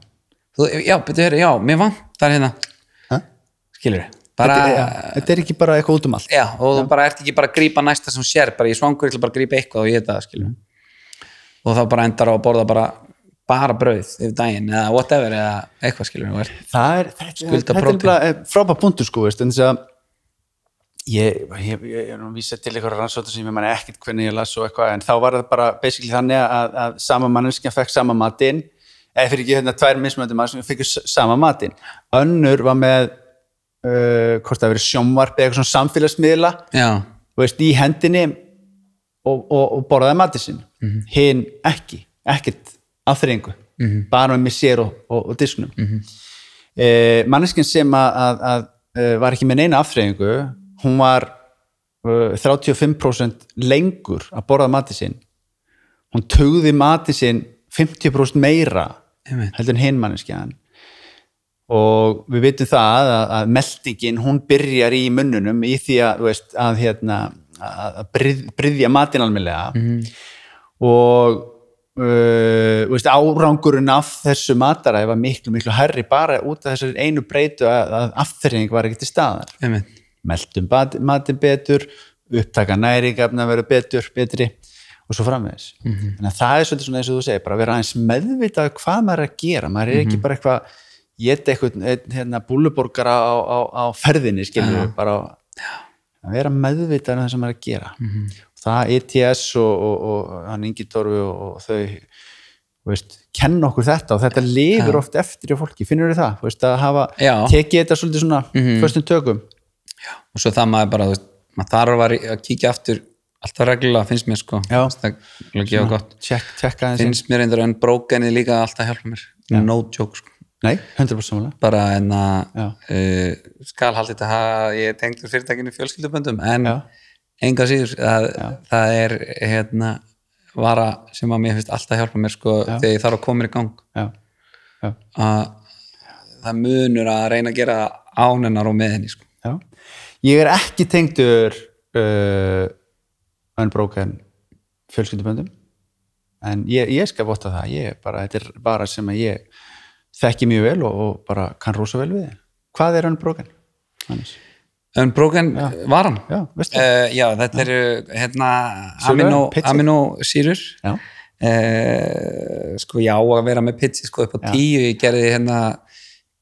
[SPEAKER 2] þú, já, betur, já, mér vantar hérna.
[SPEAKER 1] Ha?
[SPEAKER 2] skilur bara,
[SPEAKER 1] Þetta, er, já, þetta er ekki bara eitthvað út um allt.
[SPEAKER 2] Já, og þú bara ert ekki bara að grípa næsta sem sér, bara ég svangur, ég ætla bara að grípa eitthvað og ég þetta, skilur og þá bara endar á að borða bara bara brauð yfir daginn eða whatever eða eitthvað skilur er,
[SPEAKER 1] það er, þetta, er bara frábæð punktur sko veist, en þess að ég, ég, ég er nú að vísa til eitthvað rannsóttur sem ég man ekkert hvernig ég las og eitthvað en þá var það bara basically þannig að, að sama manneskja fekk sama matinn eða fyrir ekki hérna tvær mismöndum maður sem fekk sama matinn. Önnur var með uh, hvort það verið sjónvarp eða eitthvað svona samfélagsmiðla veist, í hendinni og, og, og borðaði matið sinn. Hinn ekki, ekkert aðþreyingu, bara með sér og, og, disknum mm -hmm. manneskinn sem að, að, að eh, var ekki með neina aðþreyingu hún var uh, 35% lengur að borða matið sinn. Hún tögði matið sinn 50% meira. Heldur en hinn manneskjan. Og við vitum það að, að meldingin hún byrjar í munnunum í því að, veist, að, hérna, að bryð, bryðja matin almennilega. Og uh, veist, árangurinn af þessu mataræði var miklu miklu herri bara út af þessari einu breytu að, að afþreying var ekki til staðar. Meldum matinn betur upptaka næringafna verður betur betri og svo framvegis. Þannig að það er svolítið svona eins og þú segir bara vera aðeins meðvitað hvað maður er að gera. Maður er ekki bara eitthvað geta eitthvað einn, hérna, búluborgara á, á, á ferðinni skilur við bara að vera meðvitað um það sem maður er að gera. Það ETS og, og, og hann Ingi Torfi og, og þau veist, kenna okkur þetta og þetta lifir oft eftir í fólki, finnur þið það? Veist, að hafa
[SPEAKER 2] Já.
[SPEAKER 1] tekið þetta svolítið svona föstum tökum.
[SPEAKER 2] Og svo það maður bara, veist, maður þarf að kíkja aftur alltaf reglulega finnst mér sko
[SPEAKER 1] Já.
[SPEAKER 2] Finnst að mér einhver en brókenið líka alltaf hjálpa mér no joke sko
[SPEAKER 1] Nei, 100% samanlega.
[SPEAKER 2] bara en að
[SPEAKER 1] Já.
[SPEAKER 2] uh, skal haldið þetta hafa ég tengdur fyrirtækinu fjölskylduböndum en
[SPEAKER 1] Já.
[SPEAKER 2] enga síður að, það er hérna vara sem að mér finnst alltaf hjálpa mér sko þegar ég þarf að koma í gang
[SPEAKER 1] Já. Já.
[SPEAKER 2] að það munur að reyna að gera ánennar og með henni sko
[SPEAKER 1] Já. Ég er ekki tengdur uh, unbroken fjölskylduböndum en ég, ég skal votta það ég bara, þetta er bara sem að ég þekki mjög vel og, og bara kann rosa vel við. Hvað er unbroken? Hannes?
[SPEAKER 2] Unbroken varan
[SPEAKER 1] Já,
[SPEAKER 2] Uh, já, þetta eru hérna aminosýrur
[SPEAKER 1] Já.
[SPEAKER 2] uh, sko já að vera með pizzi sko upp á tíu ég gerði hérna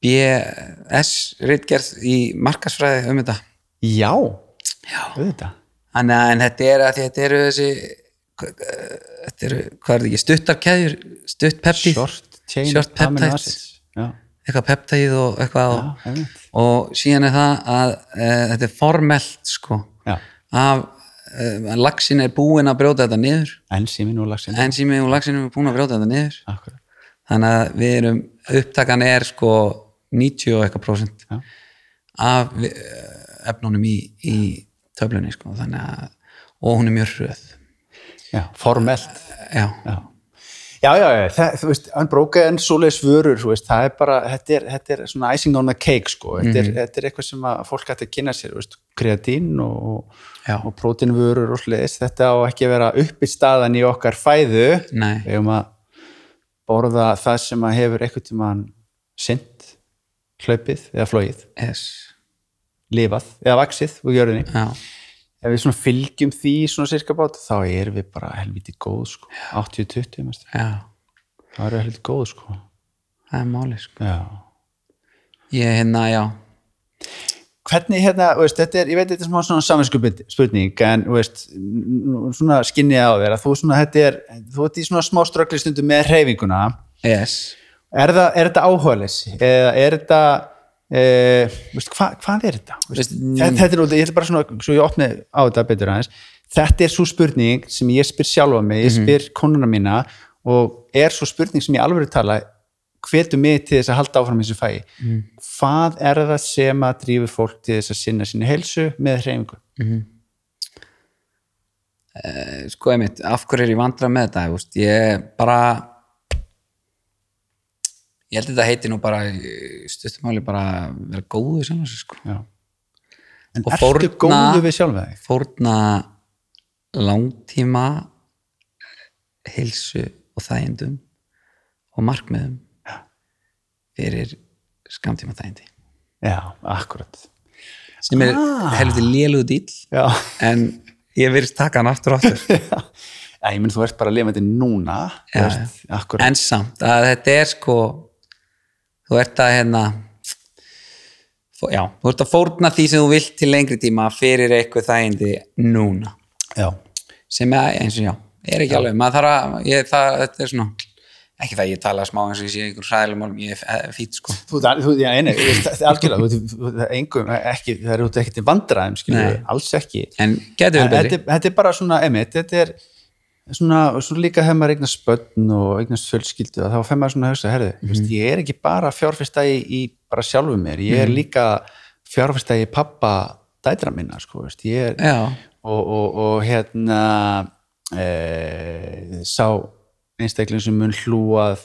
[SPEAKER 2] BS ritgerð í markasfræði um þetta
[SPEAKER 1] Já, Já. auðvitað
[SPEAKER 2] Þannig að en þetta er að þetta eru þessi þetta eru, hvað er þetta ekki, stuttarkeðjur stutt peptíð,
[SPEAKER 1] Short. Já,
[SPEAKER 2] eitthvað peptíð og eitthvað
[SPEAKER 1] já,
[SPEAKER 2] og, síðan er það að e, þetta er formelt sko.
[SPEAKER 1] Já,
[SPEAKER 2] af e, lagsin er búin að brjóta þetta niður.
[SPEAKER 1] Ensímin og lagsin
[SPEAKER 2] enzími og lagsin er búin að brjóta þetta niður.
[SPEAKER 1] Akkurat.
[SPEAKER 2] þannig að við erum upptakan er sko 90 og eitthvað prósent af eh, efnunum í, í töflunni sko að og hún er mjög hröð.
[SPEAKER 1] Já, formelt.
[SPEAKER 2] Já,
[SPEAKER 1] Já, já, já, það, þú veist, unbroken, svoleiðis vörur, veist, það er bara, þetta er, þetta er svona icing on the cake, sko, þetta, er, þetta er eitthvað sem að fólk hætti að kynna sér, veist, kreatín og, og prótínvörur og svoleiðis, þetta á ekki að vera uppi staðan í okkar fæðu,
[SPEAKER 2] nei,
[SPEAKER 1] við höfum að borða það sem að hefur eitthvað tímann sint, hlaupið eða flóið,
[SPEAKER 2] yes
[SPEAKER 1] lifað eða vaksið úr jörðinni.
[SPEAKER 2] já,
[SPEAKER 1] Ef við svona fylgjum því svona sirka bát, þá erum við bara helviti góð, sko, 80-20, mest.
[SPEAKER 2] já,
[SPEAKER 1] það er helviti góð, sko.
[SPEAKER 2] það er máli sko. Ég hérna, já,
[SPEAKER 1] hvernig hérna, veist, þetta er, ég veit þetta er svona saminskupið spurning en veist, svona skinnið á þér þú svona, þetta er, þú ert í svona smá ströggli stundu með hreyfinguna.
[SPEAKER 2] Yes.
[SPEAKER 1] Er, það, er þetta áhugaðleysi eða er þetta e, veist, hva, hvað er þetta? Veist,
[SPEAKER 2] Veist,
[SPEAKER 1] þetta, er, ég ætla bara svona, svo ég opni á þetta betur aðeins, þetta er svo spurning sem ég spyr sjálfa mig, ég spyr konuna mína og er svo spurning sem ég alveg tala hvetu mig til þess að halda áfram þessu fæi
[SPEAKER 2] Mm.
[SPEAKER 1] hvað er það sem að drífur fólk til þess að sinna sinni heilsu með hreyfingu?
[SPEAKER 2] Eh, sko einmitt, af hverju er ég vandra með þetta? Ég bara ég held að þetta heiti nú bara stuttumáli bara vera góðu sjálf sig sko
[SPEAKER 1] Já. En
[SPEAKER 2] Og
[SPEAKER 1] ertu
[SPEAKER 2] fórna-
[SPEAKER 1] góðu við sjálfa þig?
[SPEAKER 2] fórna langtíma heilsu og þægindum og markmiðum fyrir skamtíma þægindi
[SPEAKER 1] Já, akkurat.
[SPEAKER 2] sem er
[SPEAKER 1] Ah.
[SPEAKER 2] helviti lélugu dýl
[SPEAKER 1] Já.
[SPEAKER 2] en ég virðist taka hann aftur og aftur
[SPEAKER 1] Já, ég menn þú ert bara lifandi núna, þú
[SPEAKER 2] Já,
[SPEAKER 1] veist, akkurat.
[SPEAKER 2] en samt að þetta er sko þú ert að hérna já, þú ert að fórna því sem þú vilt til lengri tíma fyrir eitthvað þægindi núna.
[SPEAKER 1] Já,
[SPEAKER 2] sem er eins og já, er ekki alveg maður þarf að, ég, það, þetta er svona ekki það ég tala smá eins og ég sé einhver hræðileg mál, ég er fýtt sko.
[SPEAKER 1] Þú, þú, já, eini, algjörlega, þú, engum, ekki, það er út ekki til vandræðum, skilur, alls ekki.
[SPEAKER 2] en getur
[SPEAKER 1] þetta,
[SPEAKER 2] betri.
[SPEAKER 1] þetta er bara svona, emitt, þetta er svona, svona líka hefur maður eignast spönn og eignast fjölskyldu þá fer maður svona að hugsa, herði, mm
[SPEAKER 2] Mhm.
[SPEAKER 1] ég er ekki bara fjárfesta í, í bara sjálfum mér, ég er líka fjárfesta í pappa dætra minna, sko, veist, er, og, og, og hérna e, sá einstakling sem mun hlúað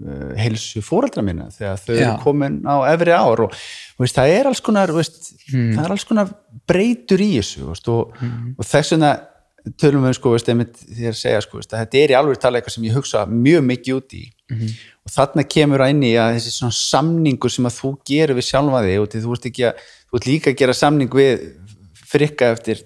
[SPEAKER 1] e, heilsu fóreldra minna þegar þau
[SPEAKER 2] Já.
[SPEAKER 1] eru komin á efri ár og veist, það er alls konar veist, það er alls konar breytur í þessu og, og þess vegna tölum við sko, veist, einmitt, því að segja sko, veist, að þetta er í alveg tala eitthvað sem ég hugsa mjög mikið út í. Og þarna kemur að inn í að þessi svona samningur sem að þú gerir við sjálfa þig og þú ert ekki að þú ert líka að gera samning við frikka eftir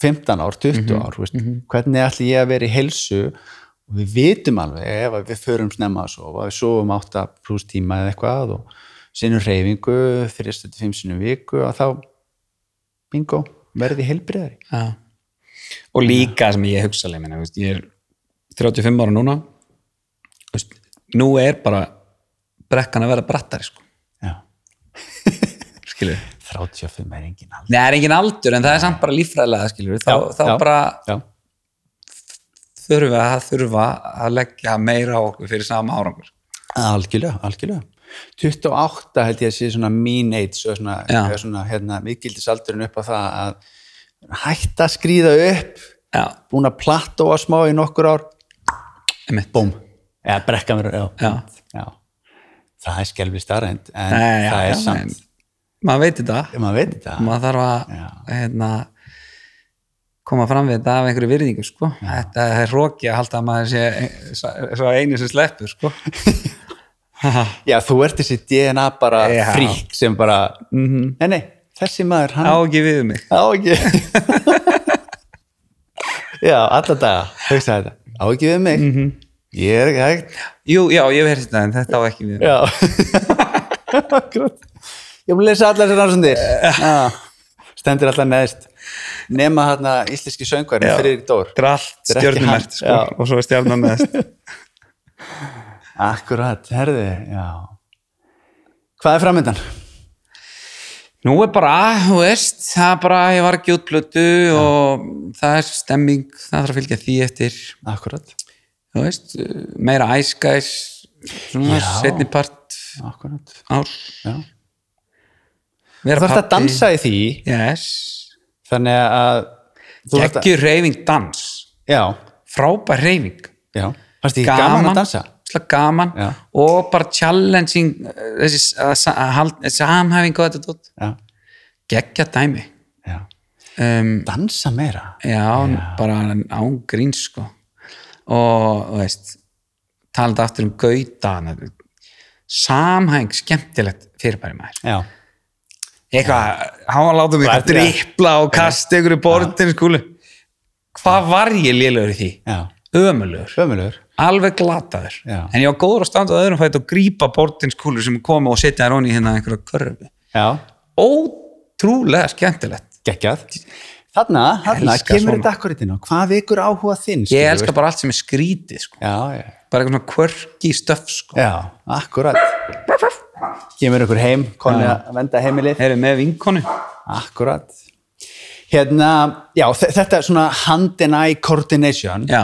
[SPEAKER 1] 15 ár, 20 ár þú veist, hvernig ætli ég að vera í helsu og við vitum alveg ef við förum snemma að sofa, við sofum 8 pluss tíma eða eitthvað og sinnum reyfingu, 3-5 sinnum viku og þá bingo, verði heilbriðari
[SPEAKER 2] já og líka sem ég hugsa alveg minna, ég er 35 ára núna. Veist, nú er bara brekkan að vera brattari sko,
[SPEAKER 1] Já,
[SPEAKER 2] skilur
[SPEAKER 1] 35 er engin alveg
[SPEAKER 2] Nei, er engin aldur en það er samt bara líffræðilega skilur þá, þá
[SPEAKER 1] já,
[SPEAKER 2] bara
[SPEAKER 1] Já,
[SPEAKER 2] við að þurfa að leggja meira á okkur fyrir sama árangur.
[SPEAKER 1] Algjörlega, algjörlega. 28 held ég að sé svona age og svona,
[SPEAKER 2] Já.
[SPEAKER 1] svona hérna, mikildisaldurinn upp á það að hætta að skrýða upp.
[SPEAKER 2] Já,
[SPEAKER 1] búin að plattóa smá í nokkur ár.
[SPEAKER 2] Einmitt.
[SPEAKER 1] Búm, eða brekka mér já.
[SPEAKER 2] Já.
[SPEAKER 1] Já. það er skelvi starrend en
[SPEAKER 2] Nei, já,
[SPEAKER 1] það er
[SPEAKER 2] já,
[SPEAKER 1] samt.
[SPEAKER 2] en maður veit þetta.
[SPEAKER 1] Maður veit þetta.
[SPEAKER 2] Maður þarf að hérna, koma fram við þetta af einhverju virðingu sko. þetta er hróki að halda að maður sé svo einu sem sleppur sko.
[SPEAKER 1] já, þú ert þessi DNA bara frík sem bara
[SPEAKER 2] Mhm.
[SPEAKER 1] nei, nei, þessi maður hann
[SPEAKER 2] á ekki við mig.
[SPEAKER 1] Á ekki já, alla daga hugsa þetta, á ekki við mig?
[SPEAKER 2] Mhm.
[SPEAKER 1] ég er ekki hægt.
[SPEAKER 2] Jú, já, ég verði þetta en þetta á ekki við mig.
[SPEAKER 1] Já. Ég mun lesa allar þessar rannsóndir stendur alltaf neðist nema hérna íslenski söngvarinn
[SPEAKER 2] Já.
[SPEAKER 1] fyrir Dór
[SPEAKER 2] stjörnumert
[SPEAKER 1] hægt,
[SPEAKER 2] sko, og svo stjarnan neðst.
[SPEAKER 1] Akkurat, herði, já. Hvað er framöndan?
[SPEAKER 2] Nú er bara, þú veist, það er bara, ég var ekki út plötu og það er stemming, það þarf að fylgja því eftir,
[SPEAKER 1] akkurat,
[SPEAKER 2] þú veist, meira æskæs, svona
[SPEAKER 1] Já.
[SPEAKER 2] setni part
[SPEAKER 1] akkurat.
[SPEAKER 2] árs,
[SPEAKER 1] já. þú þarfst að dansa í því.
[SPEAKER 2] Yes,
[SPEAKER 1] þannig að
[SPEAKER 2] geggjur reyfing dans,
[SPEAKER 1] já,
[SPEAKER 2] frábær reyfing,
[SPEAKER 1] já, fannst þið gaman að dansa?
[SPEAKER 2] Gaman
[SPEAKER 1] Já.
[SPEAKER 2] og bara challenging, eh, þessi að sa- að hald- samhæfing og þetta tótt,
[SPEAKER 1] já,
[SPEAKER 2] geggja dæmi.
[SPEAKER 1] já,
[SPEAKER 2] Um,
[SPEAKER 1] dansa meira.
[SPEAKER 2] Já, bara án grín sko. Og veist talandi aftur um gauta samhæng skemmtilegt fyrirbæri maður.
[SPEAKER 1] Já,
[SPEAKER 2] eitthvað, hann var látað
[SPEAKER 1] er það?
[SPEAKER 2] drippla og kasta ykkur í bortin skúli. Hvað var ég lélugur í því?
[SPEAKER 1] já,
[SPEAKER 2] ömulugur alveg glataður.
[SPEAKER 1] Já.
[SPEAKER 2] en ég var góður að standa á öðrum fætt og grípa bortin skúli sem koma og setja þér honni hérna einhverja körfi
[SPEAKER 1] já,
[SPEAKER 2] ótrúlega skemmtilegt.
[SPEAKER 1] Geggjað. Þarna, þarna kemur þetta akkurat inn á. Hvað vekur áhuga þinn
[SPEAKER 2] ég
[SPEAKER 1] skilur,
[SPEAKER 2] elska bara allt sem er skrítið sko.
[SPEAKER 1] já,
[SPEAKER 2] bara eitthvað svona quirky stöf sko.
[SPEAKER 1] já, akkurat. Kemur ykkur heim, konni að venda heimilið.
[SPEAKER 2] Erum með vinkonu?
[SPEAKER 1] akkurat. Hérna, já, þe- þetta er svona hand and eye coordination.
[SPEAKER 2] Já,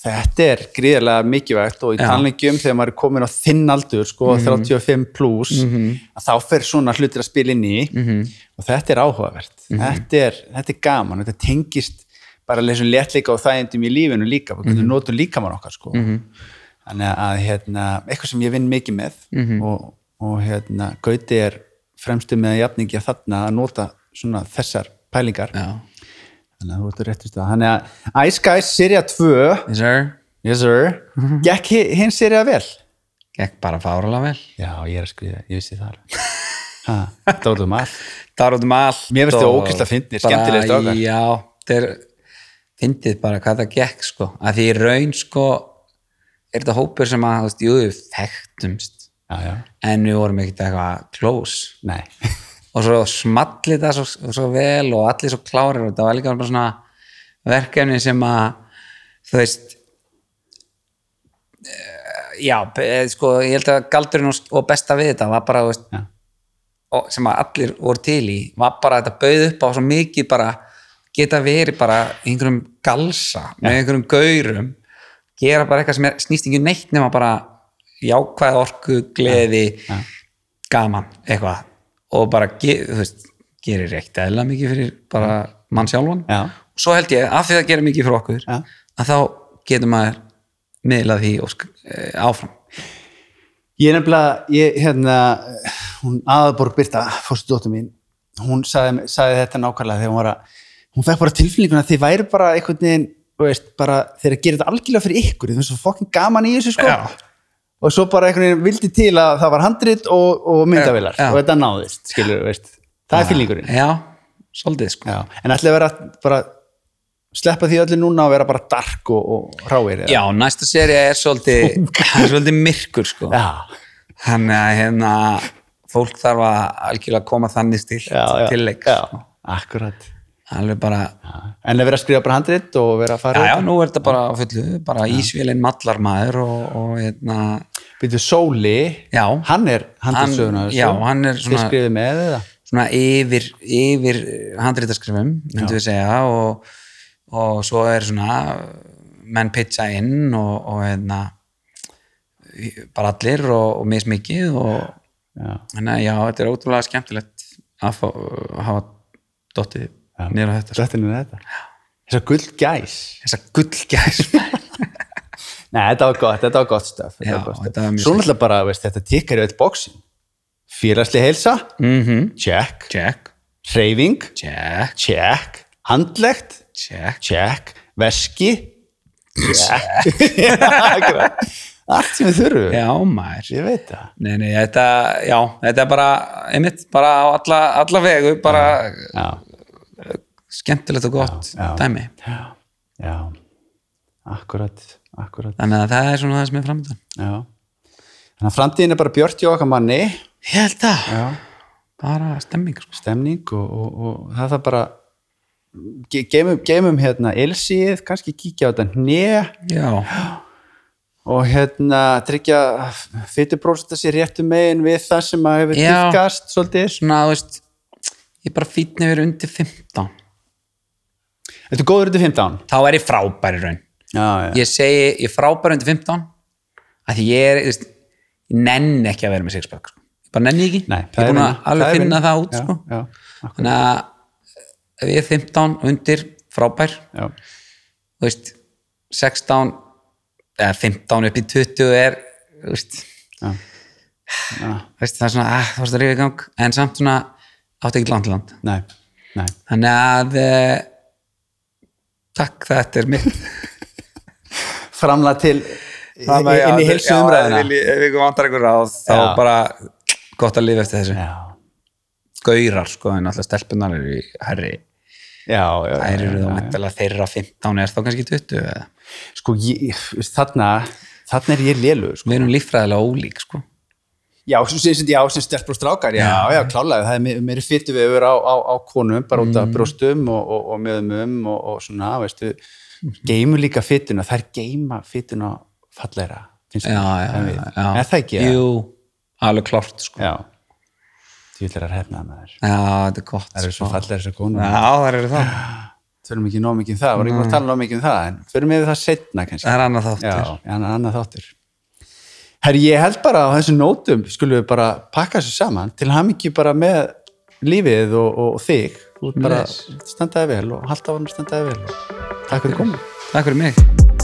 [SPEAKER 1] þetta er gríðarlega mikilvægt og í.
[SPEAKER 2] Mhm.
[SPEAKER 1] talningjum þegar maður er komin á þinn aldur sko, 35 plus að þá fer svona hlutir að spila inn í
[SPEAKER 2] Mhm.
[SPEAKER 1] og þetta er áhugavert þetta, er, þetta er gaman, þetta tengist bara leysum léttleika og þægindum í lífinu líka, við
[SPEAKER 2] Mhm.
[SPEAKER 1] getum notum líkamann okkar sko. þannig að hérna, eitthvað sem ég vinn mikið með
[SPEAKER 2] Mhm.
[SPEAKER 1] og, og hérna, Gauti er fremstu með jafningi að þarna að nota svona þessar pælingar
[SPEAKER 2] já,
[SPEAKER 1] þannig að þú ert réttist að þannig að Ice Guys serja 2
[SPEAKER 2] yes sir.
[SPEAKER 1] Yes sir, gekk hi- hinn serja vel?
[SPEAKER 2] Gekk bara fáralega vel.
[SPEAKER 1] Já, ég er að skrifa, ég vissi það alveg. ha, þetta var um allt.
[SPEAKER 2] Það er út um allt
[SPEAKER 1] Mér finnst þið
[SPEAKER 2] og
[SPEAKER 1] ógeðslega fyndnir,
[SPEAKER 2] bara-
[SPEAKER 1] skemmtilegir strákar.
[SPEAKER 2] já, þetta er fyndið bara hvað það gekk sko. Að því raun sko er þetta hópur sem að, þú veist, jú, þekktumst.
[SPEAKER 1] Já, já,
[SPEAKER 2] en við vorum ekkert eitthvað close.
[SPEAKER 1] Nei
[SPEAKER 2] og svo smalli það svo, svo vel og allir svo klárir. Og þetta var líka svona verkefni sem að þú veist eh, já, eh, sko ég held að galdurinn og, og besta við þetta var bara, veist, og, sem að allir voru til í, var bara þetta bauð upp á svo mikið bara geta verið bara einhverjum galsa með einhverjum gaurum gera bara eitthvað sem er, snýst ekki um neitt nema bara jákvæð orku, gleði
[SPEAKER 1] Já.
[SPEAKER 2] gaman, eitthvað og bara, ge, þú veist, gerir ekkert eðla mikið fyrir bara mann sjálfan
[SPEAKER 1] já,
[SPEAKER 2] og svo held ég, af því það gerir mikið fyrir okkur
[SPEAKER 1] Já.
[SPEAKER 2] að þá getur maður miðlað því og, eh, áfram
[SPEAKER 1] Ég er nefnilega, ég, hérna, hún aðaborg Birta, fórstu dóttur mín, hún sagði, sagði þetta nákvæmlega þegar hún var að, hún fekk bara tilfinninguna að þið væri bara einhvern veginn, þú veist, bara þeir að gera þetta algjörlega fyrir ykkur, þið finnst svo fokkin gaman í þessu, sko.
[SPEAKER 2] Já.
[SPEAKER 1] Og svo bara einhvern veginn vildi til að það var handrit og, og myndavilar
[SPEAKER 2] Já.
[SPEAKER 1] og þetta náðist, skilur, veist. Það er fylningurinn.
[SPEAKER 2] já, svolítið sko
[SPEAKER 1] Já. En ætlaði að vera bara, sleppa því öllu núna og vera bara dark og, og ráir.
[SPEAKER 2] já, næsta seri er svolítið svolítið myrkur sko
[SPEAKER 1] Já.
[SPEAKER 2] þannig að hérna fólk þarf að algjörlega koma þannig
[SPEAKER 1] Já, já.
[SPEAKER 2] til leik
[SPEAKER 1] Já, akkurat.
[SPEAKER 2] Alveg bara,
[SPEAKER 1] En að vera að skrifa bara handrit og vera að fara
[SPEAKER 2] já, já, nú er þetta bara fullu, bara ísvélinn mallar maður og, og hérna
[SPEAKER 1] Býtu Sóli,
[SPEAKER 2] já,
[SPEAKER 1] hann er handritsöguna
[SPEAKER 2] Hann- já, hann er svona-
[SPEAKER 1] skrifið með eða?
[SPEAKER 2] svona yfir, yfir handrítaskrifum, myndum við segja og, og svo er svona menn pitcha inn og, og hérna bara allir og, og mismikið og þannig að já, þetta er ótrúlega skemmtilegt að, fá, að hafa dottið
[SPEAKER 1] Já.
[SPEAKER 2] nýra þetta. Sko.
[SPEAKER 1] Svettinu þetta. Þessar gull gæs
[SPEAKER 2] þessa gullgæs.
[SPEAKER 1] Nei, þetta var gott, þetta var gott stöf
[SPEAKER 2] Já, þetta
[SPEAKER 1] Svo náttúrulega bara, veist, þetta tikkar í öll bóksin Félagsli heilsa,
[SPEAKER 2] mm
[SPEAKER 1] check.
[SPEAKER 2] Check,
[SPEAKER 1] Hreyfing,
[SPEAKER 2] check,
[SPEAKER 1] check. Handlegt,
[SPEAKER 2] check.
[SPEAKER 1] Check. Veski. Allt sem við þurfum.
[SPEAKER 2] Já maður.
[SPEAKER 1] Ég veit það.
[SPEAKER 2] Nei, nei, þetta, já, þetta er bara einmitt, bara á alla, alla vegu bara
[SPEAKER 1] Já,
[SPEAKER 2] skemmtilegt og gott
[SPEAKER 1] Já, já.
[SPEAKER 2] dæmi.
[SPEAKER 1] Já, já. Akkurat, akkurat
[SPEAKER 2] þannig að það er svona það sem er framöndan
[SPEAKER 1] Já. Þannig að framtíðin er bara björt hjá okkar manni.
[SPEAKER 2] Ég held
[SPEAKER 1] Já.
[SPEAKER 2] Bara stemming sko.
[SPEAKER 1] stemning og, og, og það þarf bara ge- geymum, geymum hérna ilsið, kannski kíkja á þetta
[SPEAKER 2] já,
[SPEAKER 1] og hérna tryggja fytuprósenta sér réttu megin við það sem að hefur tilkast svolítið.
[SPEAKER 2] svona, þú veist ég bara fýtni verið undir 15
[SPEAKER 1] Þetta er góður undir 15?
[SPEAKER 2] þá er ég frábær í raun
[SPEAKER 1] Já, já.
[SPEAKER 2] ég segi, ég er frábær undir 15 að því ég er, þú veist ég nenn ekki að vera með sixpack sko. ég bara nenni ekki,
[SPEAKER 1] Nei,
[SPEAKER 2] ég er búin að alveg finna
[SPEAKER 1] vinna.
[SPEAKER 2] það út
[SPEAKER 1] já,
[SPEAKER 2] sko. Þannig að ef ég er 15 undir frábær
[SPEAKER 1] já,
[SPEAKER 2] þú veist 16 eða 15 upp í 20 er þú veist, veist það er svona, ah, það varst að rífa í gang en samt svona átt ekki land til land
[SPEAKER 1] Nei, nei.
[SPEAKER 2] þannig að eh, takk þetta er mitt
[SPEAKER 1] Framla til inn í heilsu umræðina.
[SPEAKER 2] ef við vantar einhver ráð þá
[SPEAKER 1] Já.
[SPEAKER 2] bara gott að lifa eftir þessu
[SPEAKER 1] Já,
[SPEAKER 2] gaurar sko en alltaf stelpunar eru í herri
[SPEAKER 1] já, já.
[SPEAKER 2] þær eru þá
[SPEAKER 1] já.
[SPEAKER 2] mæntalega þeirra 15 er þá kannski 20 eða.
[SPEAKER 1] Sko, ég, þarna, þarna er ég lélugur, sko.
[SPEAKER 2] við erum líffræðilega ólík sko
[SPEAKER 1] Já, sem, já, stelpur og strákar, já, já, klálega, það er meiri, fyttu við yfir á, á, á konum, bara út af
[SPEAKER 2] Mm.
[SPEAKER 1] brjóstum og, og, og möðumum og, og svona, veistu, geymur líka fytuna, það er geima fytuna falleira, finnst
[SPEAKER 2] já,
[SPEAKER 1] mér,
[SPEAKER 2] já,
[SPEAKER 1] en
[SPEAKER 2] já, já.
[SPEAKER 1] Er það ekki?
[SPEAKER 2] jú, alveg klart sko
[SPEAKER 1] Já, því vil að hefna maður.
[SPEAKER 2] já, þetta er gott
[SPEAKER 1] Það eru svo
[SPEAKER 2] sko.
[SPEAKER 1] falleira þessar konur.
[SPEAKER 2] já, það eru það
[SPEAKER 1] Förum ekki nóg mikið um það, vorum ekki að tala nóg mikið um það, en förum við það setna kannski.
[SPEAKER 2] það er annað þáttur
[SPEAKER 1] Já, annað þáttur. Herri, ég held bara á þessum nótum skulum við bara pakka þessu saman til hann ekki bara með lífið og, og, og þig. Bara
[SPEAKER 2] Bless.
[SPEAKER 1] standaði vel og halda á hann standaði vel. Takk fyrir komið.
[SPEAKER 2] takk fyrir mig